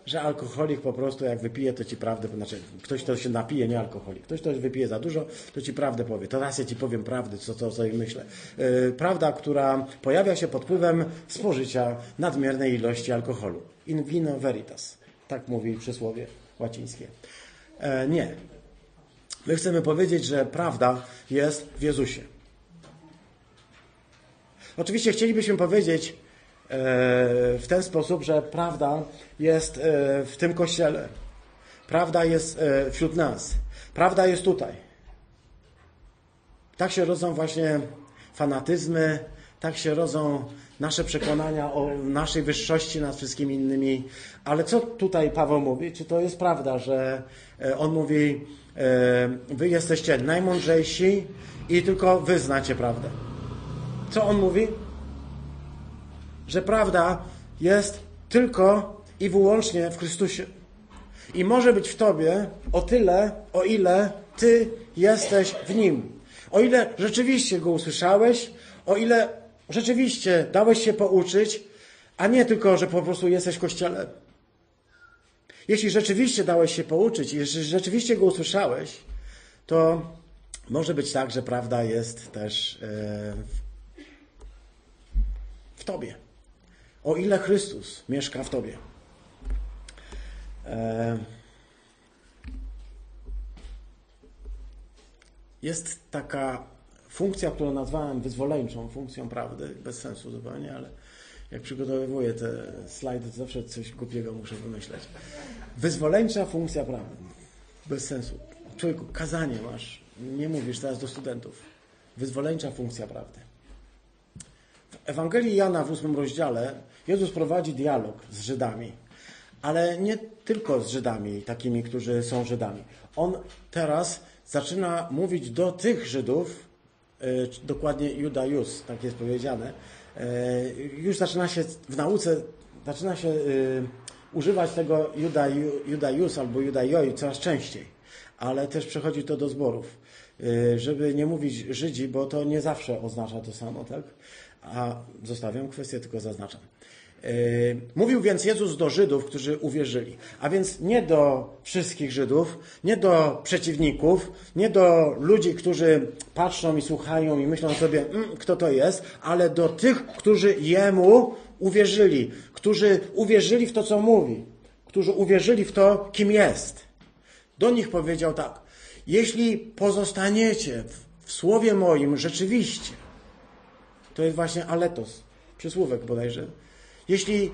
Że alkoholik po prostu jak wypije, to ci prawdę, znaczy ktoś, kto się napije, nie alkoholik. Ktoś, kto wypije za dużo, to ci prawdę powie. To raz ja ci powiem prawdę, co, co sobie myślę. Yy, prawda, która pojawia się pod wpływem spożycia nadmiernej ilości alkoholu. In vino veritas. Tak mówi przysłowie łacińskie. E, nie. My chcemy powiedzieć, że prawda jest w Jezusie. Oczywiście chcielibyśmy powiedzieć e, w ten sposób, że prawda jest e, w tym kościele. Prawda jest e, wśród nas. Prawda jest tutaj. Tak się rodzą właśnie fanatyzmy, tak się rodzą nasze przekonania o naszej wyższości nad wszystkimi innymi. Ale co tutaj Paweł mówi? Czy to jest prawda, że on mówi, wy jesteście najmądrzejsi i tylko wy znacie prawdę. Co on mówi? Że prawda jest tylko i wyłącznie w Chrystusie. I może być w Tobie o tyle, o ile Ty jesteś w Nim. O ile rzeczywiście Go usłyszałeś, o ile rzeczywiście dałeś się pouczyć, a nie tylko, że po prostu jesteś w Kościele. Jeśli rzeczywiście dałeś się pouczyć, jeśli rzeczywiście go usłyszałeś, to może być tak, że prawda jest też e, w Tobie. O ile Chrystus mieszka w Tobie. E, jest taka funkcja, którą nazwałem wyzwoleńczą funkcją prawdy, bez sensu zupełnie, ale jak przygotowywuję te slajdy, to zawsze coś głupiego muszę wymyśleć. Wyzwoleńcza funkcja prawdy. Bez sensu. Człowieku, kazanie masz. Nie mówisz teraz do studentów. Wyzwoleńcza funkcja prawdy. Ewangelii Jana w ósmym rozdziale Jezus prowadzi dialog z Żydami. Ale nie tylko z Żydami, takimi, którzy są Żydami. On teraz zaczyna mówić do tych Żydów, y, dokładnie Judajus, tak jest powiedziane, E, już zaczyna się w nauce, zaczyna się y, używać tego judajus albo judajoi coraz częściej, ale też przechodzi to do zborów. żeby nie mówić Żydzi, bo to nie zawsze oznacza to samo, tak? A zostawiam kwestię, tylko zaznaczam. Y, mówił więc Jezus do Żydów, którzy uwierzyli, a więc nie do wszystkich Żydów, nie do przeciwników, nie do ludzi, którzy patrzą i słuchają i myślą sobie, mm, kto to jest, ale do tych, którzy Jemu uwierzyli, którzy uwierzyli w to, co mówi, którzy uwierzyli w to, kim jest. Do nich powiedział tak: Jeśli pozostaniecie w, w słowie moim rzeczywiście, to jest właśnie aletos, przysłówek bodajże. Jeśli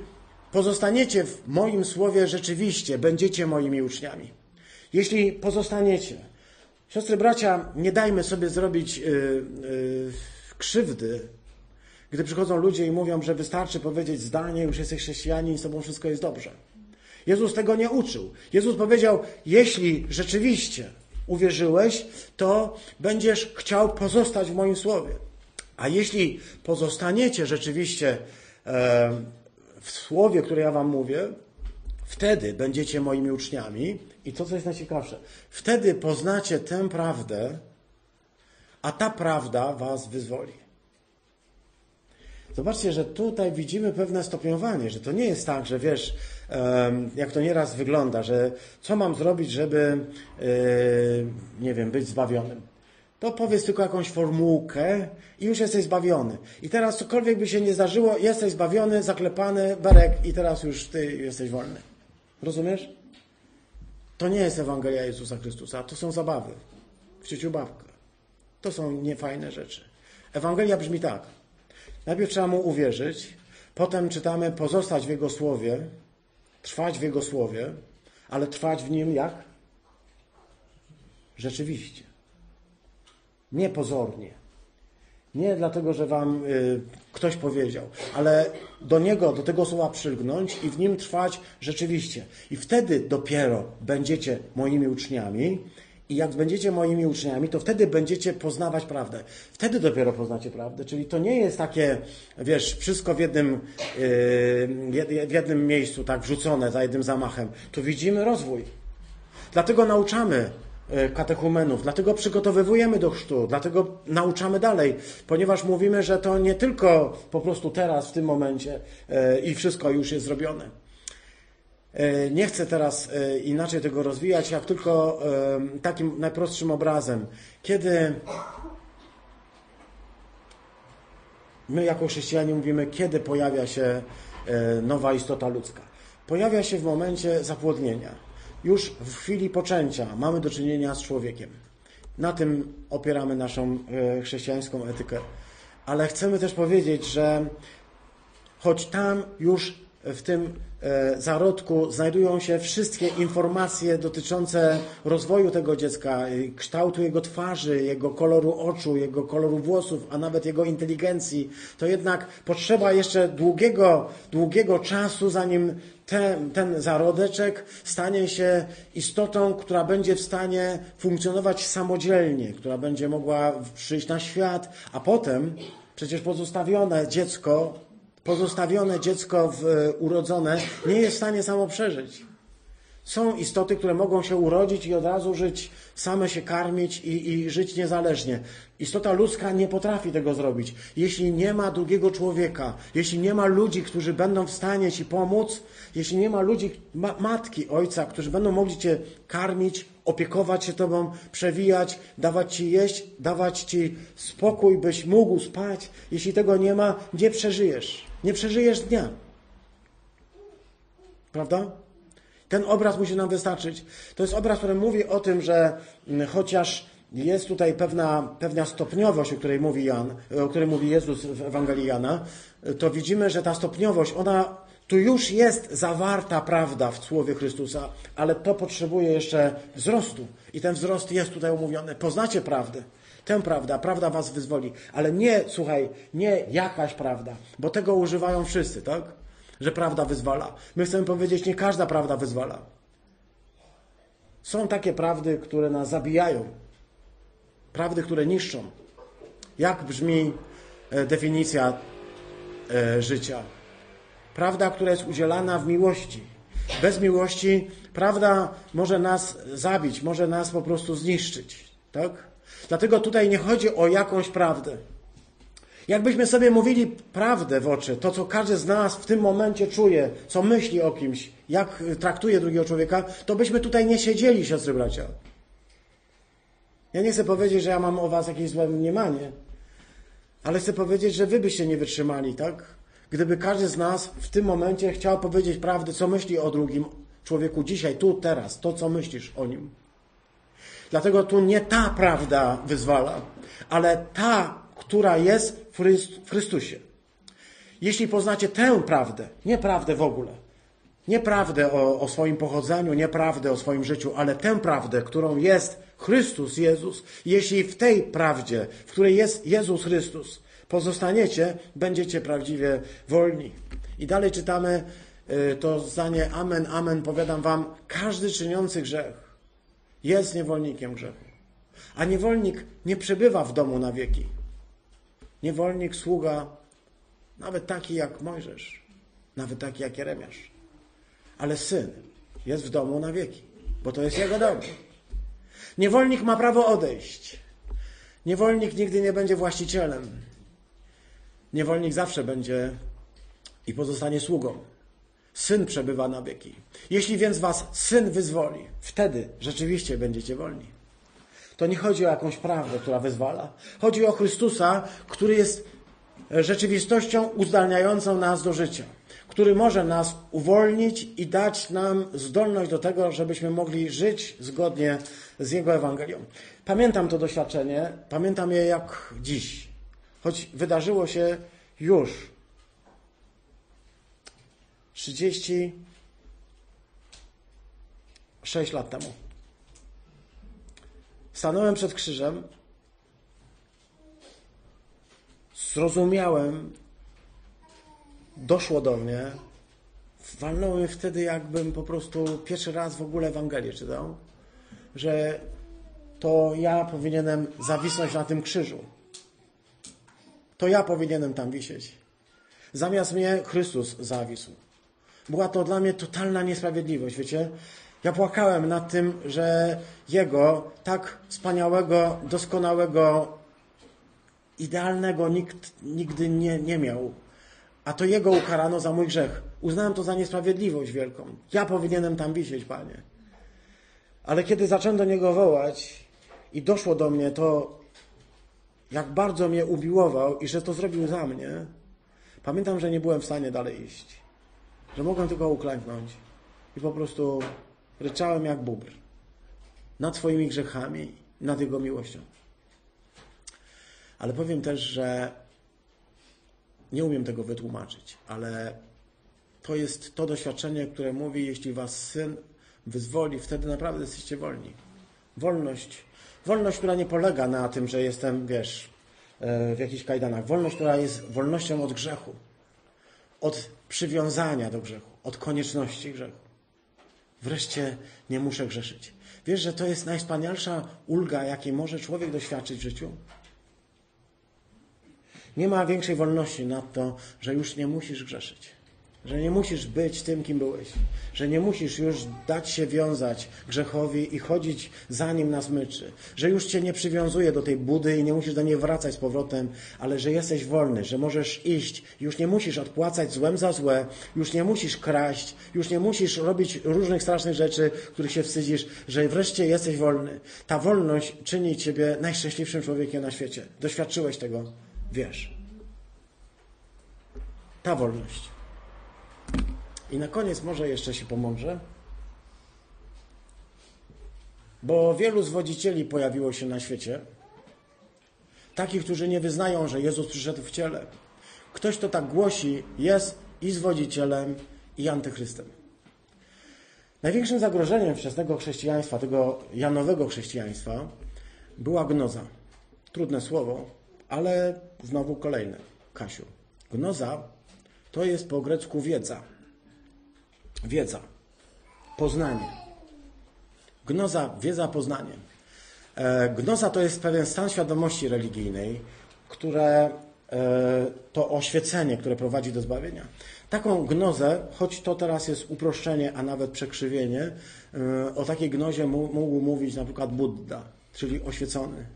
pozostaniecie w moim słowie rzeczywiście, będziecie moimi uczniami. Jeśli pozostaniecie, siostry, bracia, nie dajmy sobie zrobić yy, yy, krzywdy, gdy przychodzą ludzie i mówią, że wystarczy powiedzieć zdanie, już jesteś chrześcijanin i z tobą wszystko jest dobrze. Jezus tego nie uczył. Jezus powiedział: Jeśli rzeczywiście uwierzyłeś, to będziesz chciał pozostać w moim słowie. A jeśli pozostaniecie rzeczywiście w słowie, które ja wam mówię, wtedy będziecie moimi uczniami. I to, co jest najciekawsze, wtedy poznacie tę prawdę, a ta prawda was wyzwoli. Zobaczcie, że tutaj widzimy pewne stopniowanie, że to nie jest tak, że wiesz, jak to nieraz wygląda, że co mam zrobić, żeby, e, nie wiem, być zbawionym. To powiedz tylko jakąś formułkę i już jesteś zbawiony. I teraz cokolwiek by się nie zdarzyło, jesteś zbawiony, zaklepany, berek i teraz już ty jesteś wolny. Rozumiesz? To nie jest Ewangelia Jezusa Chrystusa, to są zabawy w ciociu babkę. To są niefajne rzeczy. Ewangelia brzmi tak. Najpierw trzeba mu uwierzyć, potem czytamy pozostać w Jego Słowie, trwać w Jego Słowie, ale trwać w Nim jak? Rzeczywiście. Nie pozornie. Nie dlatego, że Wam y, ktoś powiedział, ale do Niego, do tego słowa przylgnąć i w Nim trwać rzeczywiście. I wtedy dopiero będziecie moimi uczniami, i jak będziecie moimi uczniami, to wtedy będziecie poznawać prawdę. Wtedy dopiero poznacie prawdę. Czyli to nie jest takie, wiesz, wszystko w jednym, yy, w jednym miejscu, tak wrzucone za jednym zamachem. Tu widzimy rozwój. Dlatego nauczamy katechumenów, dlatego przygotowywujemy do chrztu, dlatego nauczamy dalej, ponieważ mówimy, że to nie tylko po prostu teraz, w tym momencie yy, i wszystko już jest zrobione. E, nie chcę teraz e, inaczej tego rozwijać, jak tylko e, takim najprostszym obrazem. Kiedy my jako chrześcijanie mówimy, kiedy pojawia się nowa istota ludzka. Pojawia się w momencie zapłodnienia. Już w chwili poczęcia mamy do czynienia z człowiekiem. Na tym opieramy naszą chrześcijańską etykę. Ale chcemy też powiedzieć, że choć tam już w tym e, zarodku znajdują się wszystkie informacje dotyczące rozwoju tego dziecka, kształtu jego twarzy, jego koloru oczu, jego koloru włosów, a nawet jego inteligencji, to jednak potrzeba jeszcze długiego, długiego czasu, zanim ten, ten zarodeczek stanie się istotą, która będzie w stanie funkcjonować samodzielnie, która będzie mogła przyjść na świat, a potem przecież pozostawione dziecko pozostawione dziecko w, e, urodzone nie jest w stanie samo przeżyć. Są istoty, które mogą się urodzić i od razu żyć, same się karmić i, i, żyć niezależnie. Istota ludzka nie potrafi tego zrobić. Jeśli nie ma drugiego człowieka, jeśli nie ma ludzi, którzy będą w stanie Ci pomóc, jeśli nie ma ludzi, ma, matki, ojca, którzy będą mogli Cię karmić, opiekować się Tobą, przewijać, dawać Ci jeść, dawać Ci spokój, byś mógł spać, jeśli tego nie ma, nie przeżyjesz. Nie przeżyjesz dnia. Prawda? Ten obraz musi nam wystarczyć. To jest obraz, który mówi o tym, że mm, chociaż jest tutaj pewna, pewna stopniowość, o której mówi Jan, o której mówi Jezus w Ewangelii Jana, to widzimy, że ta stopniowość, ona tu już jest zawarta prawda w Słowie Chrystusa, ale to potrzebuje jeszcze wzrostu. I ten wzrost jest tutaj omówiony. Poznacie prawdę. Tę prawdę, prawda was wyzwoli. Ale nie, słuchaj, nie jakaś prawda, bo tego używają wszyscy, tak? Że prawda wyzwala. My chcemy powiedzieć, nie każda prawda wyzwala. Są takie prawdy, które nas zabijają. Prawdy, które niszczą. Jak brzmi e, definicja e, życia? Prawda, która jest udzielana w miłości. Bez miłości prawda może nas zabić, może nas po prostu zniszczyć. Tak? Dlatego tutaj nie chodzi o jakąś prawdę. Jakbyśmy sobie mówili prawdę w oczy, to co każdy z nas w tym momencie czuje, co myśli o kimś, jak traktuje drugiego człowieka, to byśmy tutaj nie siedzieli, siostry bracia. Ja nie chcę powiedzieć, że ja mam o was jakieś złe mniemanie, ale chcę powiedzieć, że wy byście nie wytrzymali, tak? Gdyby każdy z nas w tym momencie chciał powiedzieć prawdę, co myśli o drugim człowieku dzisiaj, tu, teraz, to, co myślisz o nim. Dlatego tu nie ta prawda wyzwala, ale ta, która jest w Chrystusie. Jeśli poznacie tę prawdę, nie prawdę w ogóle, nie prawdę o, o swoim pochodzeniu, nie prawdę o swoim życiu, ale tę prawdę, którą jest Chrystus Jezus, jeśli w tej prawdzie, w której jest Jezus Chrystus, pozostaniecie, będziecie prawdziwie wolni. I dalej czytamy y, to zdanie Amen, Amen, powiadam wam, każdy czyniący grzech jest niewolnikiem grzechu. A niewolnik nie przebywa w domu na wieki. Niewolnik, sługa, nawet taki jak Mojżesz, nawet taki jak Jeremiasz. Ale syn jest w domu na wieki, bo to jest jego dom. Niewolnik ma prawo odejść. Niewolnik nigdy nie będzie właścicielem. Niewolnik zawsze będzie i pozostanie sługą. Syn przebywa na wieki. Jeśli więc was syn wyzwoli, wtedy rzeczywiście będziecie wolni. To nie chodzi o jakąś prawdę, która wyzwala. Chodzi o Chrystusa, który jest rzeczywistością uzdalniającą nas do życia, który może nas uwolnić i dać nam zdolność do tego, żebyśmy mogli żyć zgodnie z Jego Ewangelią. Pamiętam to doświadczenie, pamiętam je jak dziś, choć wydarzyło się już 36 lat temu. Stanąłem przed krzyżem, zrozumiałem, doszło do mnie, walnął wtedy, jakbym po prostu pierwszy raz w ogóle Ewangelię czytał, że to ja powinienem zawisnąć na tym krzyżu. To ja powinienem tam wisieć. Zamiast mnie Chrystus zawisł. Była to dla mnie totalna niesprawiedliwość, wiecie? Ja płakałem nad tym, że Jego tak wspaniałego, doskonałego, idealnego nikt nigdy nie, nie miał. A to Jego ukarano za mój grzech. Uznałem to za niesprawiedliwość wielką. Ja powinienem tam wisieć, Panie. Ale kiedy zacząłem do Niego wołać i doszło do mnie to, jak bardzo mnie ubiłował i że to zrobił za mnie, pamiętam, że nie byłem w stanie dalej iść. Że mogłem tylko uklęknąć i po prostu ryczałem jak bubr nad swoimi grzechami, nad Jego miłością. Ale powiem też, że nie umiem tego wytłumaczyć, ale to jest to doświadczenie, które mówi, jeśli was syn wyzwoli, wtedy naprawdę jesteście wolni. Wolność, wolność, która nie polega na tym, że jestem, wiesz, e, w jakichś kajdanach. Wolność, która jest wolnością od grzechu, od przywiązania do grzechu, od konieczności grzechu. Wreszcie nie muszę grzeszyć. Wiesz, że to jest najwspanialsza ulga, jakiej może człowiek doświadczyć w życiu? Nie ma większej wolności nad to, że już nie musisz grzeszyć. Że nie musisz być tym, kim byłeś. Że nie musisz już dać się wiązać grzechowi i chodzić za nim na smyczy. Że już cię nie przywiązuje do tej budy i nie musisz do niej wracać z powrotem, ale że jesteś wolny, że możesz iść. Już nie musisz odpłacać złem za złe. Już nie musisz kraść. Już nie musisz robić różnych strasznych rzeczy, których się wstydzisz. Że wreszcie jesteś wolny. Ta wolność czyni ciebie najszczęśliwszym człowiekiem na świecie. Doświadczyłeś tego. Wiesz. Ta wolność. I na koniec może jeszcze się pomążę, bo wielu zwodzicieli pojawiło się na świecie. Takich, którzy nie wyznają, że Jezus przyszedł w ciele. Ktoś, kto tak głosi, jest i zwodzicielem, i antychrystem. Największym zagrożeniem wczesnego chrześcijaństwa, tego janowego chrześcijaństwa, była gnoza. Trudne słowo, ale znowu kolejne. Kasiu. Gnoza to jest po grecku wiedza. Wiedza. Poznanie. Gnoza, wiedza, poznanie. E, gnoza to jest pewien stan świadomości religijnej, które e, to oświecenie, które prowadzi do zbawienia. Taką gnozę, choć to teraz jest uproszczenie, a nawet przekrzywienie, e, o takiej gnozie mógł mówić na przykład Buddha, czyli oświecony.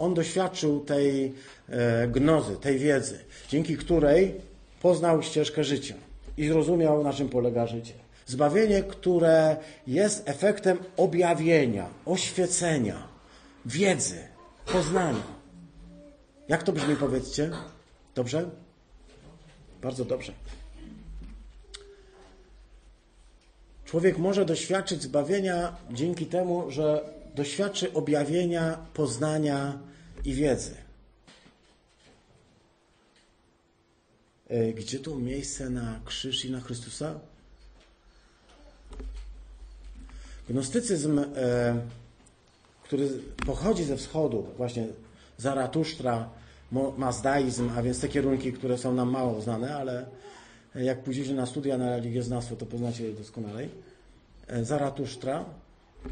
On doświadczył tej e, gnozy, tej wiedzy, dzięki której poznał ścieżkę życia i zrozumiał, na czym polega życie. Zbawienie, które jest efektem objawienia, oświecenia, wiedzy, poznania. Jak to brzmi, powiedzcie? Dobrze? Bardzo dobrze. Człowiek może doświadczyć zbawienia dzięki temu, że doświadczy objawienia, poznania i wiedzy. E, gdzie tu miejsce na krzyż i na Chrystusa? Gnostycyzm, e, który pochodzi ze wschodu, właśnie Zaratusztra, mazdaizm, a więc te kierunki, które są nam mało znane, ale jak pójdziecie na studia na religioznawstwo, to poznacie je doskonale. Zaratusztra,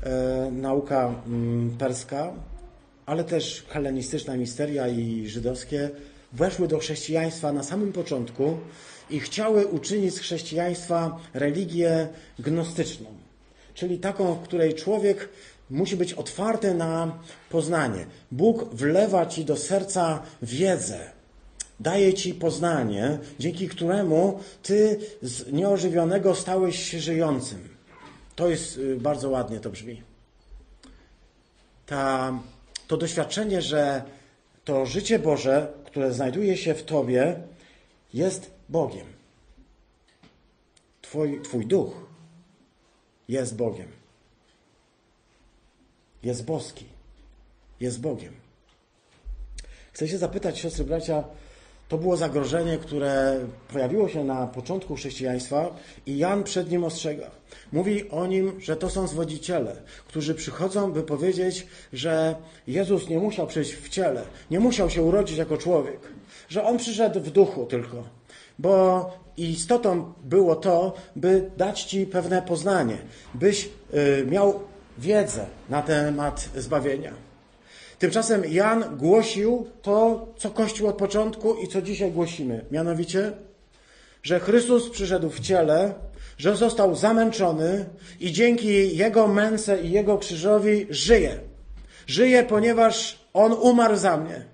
e, nauka mm, perska, ale też hellenistyczna misteria i żydowskie weszły do chrześcijaństwa na samym początku i chciały uczynić z chrześcijaństwa religię gnostyczną, czyli taką, w której człowiek musi być otwarty na poznanie. Bóg wlewa ci do serca wiedzę, daje ci poznanie, dzięki któremu ty z nieożywionego stałeś się żyjącym. To jest y, bardzo ładnie to brzmi. Ta, to doświadczenie, że to życie Boże, które znajduje się w Tobie, jest Bogiem. Twój, twój duch jest Bogiem. Jest boski. Jest Bogiem. Chcę się zapytać, siostry, bracia, to było zagrożenie, które pojawiło się na początku chrześcijaństwa i Jan przed nim ostrzega. Mówi o nim, że to są zwodziciele, którzy przychodzą, by powiedzieć, że Jezus nie musiał przyjść w ciele, nie musiał się urodzić jako człowiek, że On przyszedł w duchu tylko, bo istotą było to, by dać Ci pewne poznanie, byś y, miał wiedzę na temat zbawienia. Tymczasem Jan głosił to, co Kościół od początku i co dzisiaj głosimy. Mianowicie, że Chrystus przyszedł w ciele, że został zamęczony i dzięki Jego męce i Jego krzyżowi żyje. Żyje, ponieważ On umarł za mnie.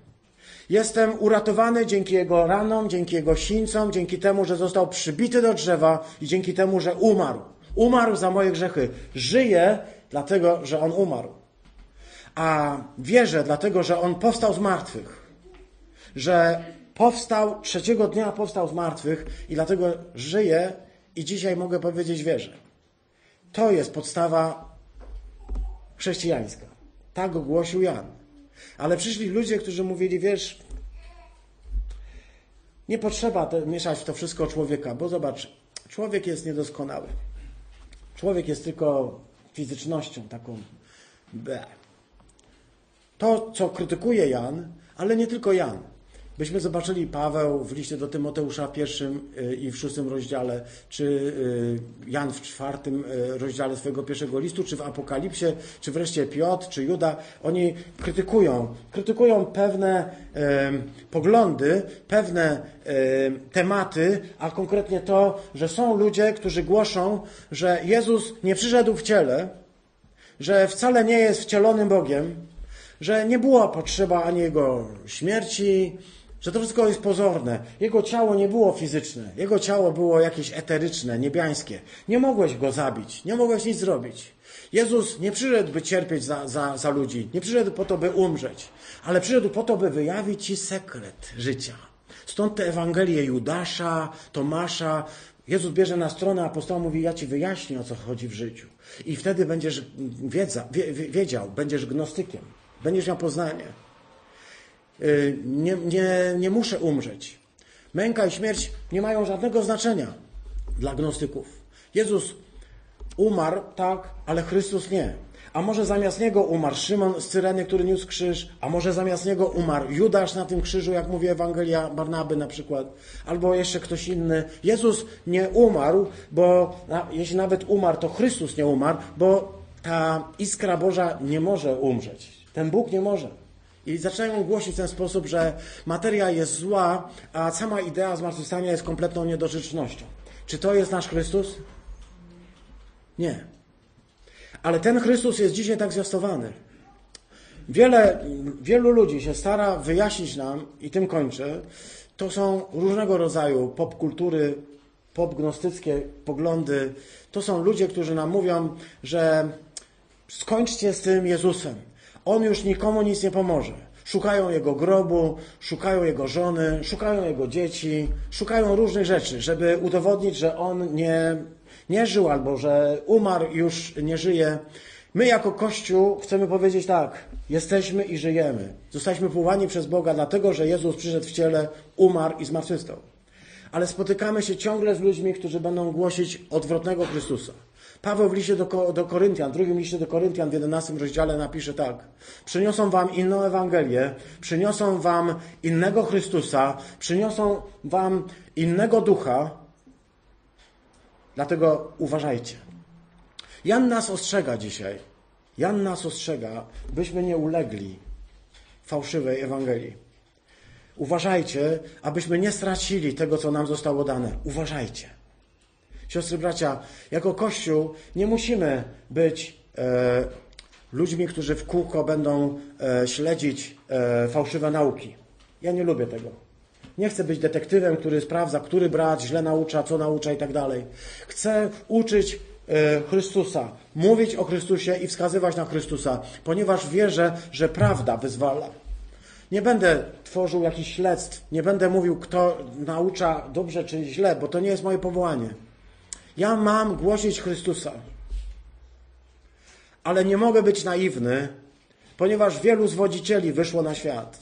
Jestem uratowany dzięki Jego ranom, dzięki Jego sińcom, dzięki temu, że został przybity do drzewa i dzięki temu, że umarł. Umarł za moje grzechy. Żyje, dlatego, że On umarł a wierzę, dlatego że On powstał z martwych, że powstał, trzeciego dnia powstał z martwych i dlatego żyje i dzisiaj mogę powiedzieć wierzę. To jest podstawa chrześcijańska. Tak ogłosił Jan. Ale przyszli ludzie, którzy mówili, wiesz, nie potrzeba mieszać w to wszystko człowieka, bo zobacz, człowiek jest niedoskonały. Człowiek jest tylko fizycznością taką. Bleh to, co krytykuje Jan, ale nie tylko Jan. Byśmy zobaczyli Paweł w liście do Tymoteusza w pierwszym y, i w szóstym rozdziale, czy y, Jan w czwartym y, rozdziale swojego pierwszego listu, czy w Apokalipsie, czy wreszcie Piotr, czy Juda. Oni krytykują, krytykują pewne poglądy, pewne tematy, a konkretnie to, że są ludzie, którzy głoszą, że Jezus nie przyszedł w ciele, że wcale nie jest wcielonym Bogiem, że nie była potrzeba ani jego śmierci, że to wszystko jest pozorne. Jego ciało nie było fizyczne, jego ciało było jakieś eteryczne, niebiańskie. Nie mogłeś go zabić, nie mogłeś nic zrobić. Jezus nie przyszedł, by cierpieć za, za, za ludzi, nie przyszedł po to, by umrzeć, ale przyszedł po to, by wyjawić ci sekret życia. Stąd te Ewangelie Judasza, Tomasza. Jezus bierze na stronę apostoła, mówi: Ja ci wyjaśnię, o co chodzi w życiu. I wtedy będziesz wiedza, wiedział, będziesz gnostykiem. Będziesz miał poznanie. Y, nie, nie, nie muszę umrzeć. Męka i śmierć nie mają żadnego znaczenia dla gnostyków. Jezus umarł, tak, ale Chrystus nie. A może zamiast niego umarł Szymon z Cyreny, który niósł krzyż, a może zamiast niego umarł Judasz na tym krzyżu, jak mówi Ewangelia Barnaby na przykład, albo jeszcze ktoś inny. Jezus nie umarł, bo jeśli nawet umarł, to Chrystus nie umarł, bo ta iskra Boża nie może umrzeć. Ten Bóg nie może. I zaczynają głosić w ten sposób, że materia jest zła, a sama idea zmartwychwstania jest kompletną niedorzecznością. Czy to jest nasz Chrystus? Nie. Ale ten Chrystus jest dzisiaj tak zwiastowany. wiele, wielu ludzi się stara wyjaśnić nam, i tym kończę, to są różnego rodzaju popkultury, popgnostyckie poglądy. To są ludzie, którzy nam mówią, że skończcie z tym Jezusem. On już nikomu nic nie pomoże. Szukają jego grobu, szukają jego żony, szukają jego dzieci, szukają różnych rzeczy, żeby udowodnić, że on nie, nie żył albo że umarł, już nie żyje. My jako Kościół chcemy powiedzieć tak, jesteśmy i żyjemy. Zostaliśmy powołani przez Boga dlatego, że Jezus przyszedł w ciele, umarł i zmartwychwstał. Ale spotykamy się ciągle z ludźmi, którzy będą głosić odwrotnego Chrystusa. Paweł w liście do, do Koryntian, w drugim liście do Koryntian w 11 rozdziale napisze tak. Przyniosą wam inną Ewangelię, przyniosą wam innego Chrystusa, przyniosą wam innego ducha. Dlatego uważajcie. Jan nas ostrzega dzisiaj. Jan nas ostrzega, byśmy nie ulegli fałszywej Ewangelii. Uważajcie, abyśmy nie stracili tego, co nam zostało dane. Uważajcie. Siostry, bracia, jako Kościół nie musimy być e, ludźmi, którzy w kółko będą e, śledzić e, fałszywe nauki. Ja nie lubię tego. Nie chcę być detektywem, który sprawdza, który brat źle naucza, co naucza i tak dalej. Chcę uczyć e, Chrystusa, mówić o Chrystusie i wskazywać na Chrystusa, ponieważ wierzę, że prawda wyzwala. Nie będę tworzył jakichś śledztw, nie będę mówił, kto naucza dobrze czy źle, bo to nie jest moje powołanie. Ja mam głosić Chrystusa. Ale nie mogę być naiwny, ponieważ wielu zwodzicieli wyszło na świat.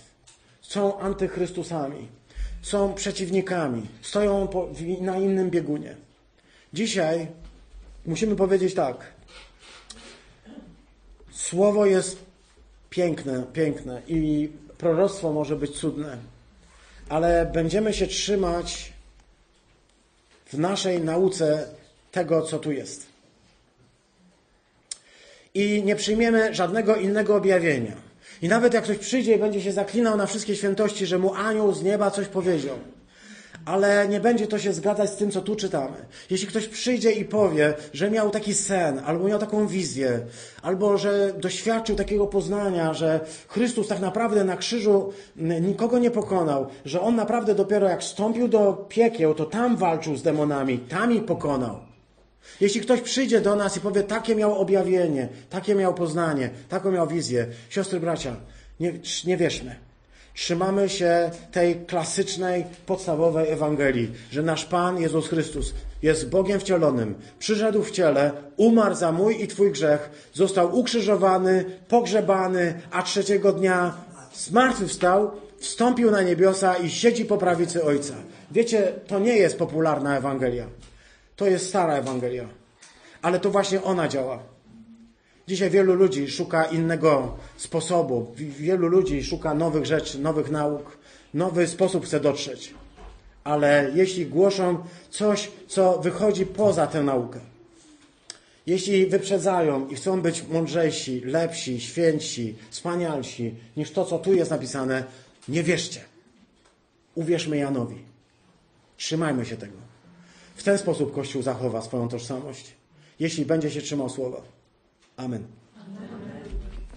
Są antychrystusami, są przeciwnikami, stoją na innym biegunie. Dzisiaj musimy powiedzieć tak. Słowo jest piękne, piękne i proroctwo może być cudne, ale będziemy się trzymać w naszej nauce tego, co tu jest. I nie przyjmiemy żadnego innego objawienia. I nawet jak ktoś przyjdzie i będzie się zaklinał na wszystkie świętości, że mu anioł z nieba coś powiedział, ale nie będzie to się zgadzać z tym, co tu czytamy. Jeśli ktoś przyjdzie i powie, że miał taki sen, albo miał taką wizję, albo że doświadczył takiego poznania, że Chrystus tak naprawdę na krzyżu nikogo nie pokonał, że on naprawdę dopiero jak wstąpił do piekieł, to tam walczył z demonami, tam ich pokonał. Jeśli ktoś przyjdzie do nas i powie, takie miał objawienie, takie miał poznanie, taką miał wizję, siostry, bracia, nie, nie wierzmy. Trzymamy się tej klasycznej, podstawowej Ewangelii, że nasz Pan Jezus Chrystus jest Bogiem wcielonym, przyszedł w ciele, umarł za mój i Twój grzech, został ukrzyżowany, pogrzebany, a trzeciego dnia zmartwychwstał, wstąpił na niebiosa i siedzi po prawicy Ojca. Wiecie, to nie jest popularna Ewangelia. To jest stara Ewangelia. Ale to właśnie ona działa. Dzisiaj wielu ludzi szuka innego sposobu, wielu ludzi szuka nowych rzeczy, nowych nauk, nowy sposób chce dotrzeć. Ale jeśli głoszą coś, co wychodzi poza tę naukę, jeśli wyprzedzają i chcą być mądrzejsi, lepsi, świętsi, wspanialsi niż to, co tu jest napisane, nie wierzcie. Uwierzmy Janowi. Trzymajmy się tego. W ten sposób Kościół zachowa swoją tożsamość, jeśli będzie się trzymał słowa. Amen. Amen.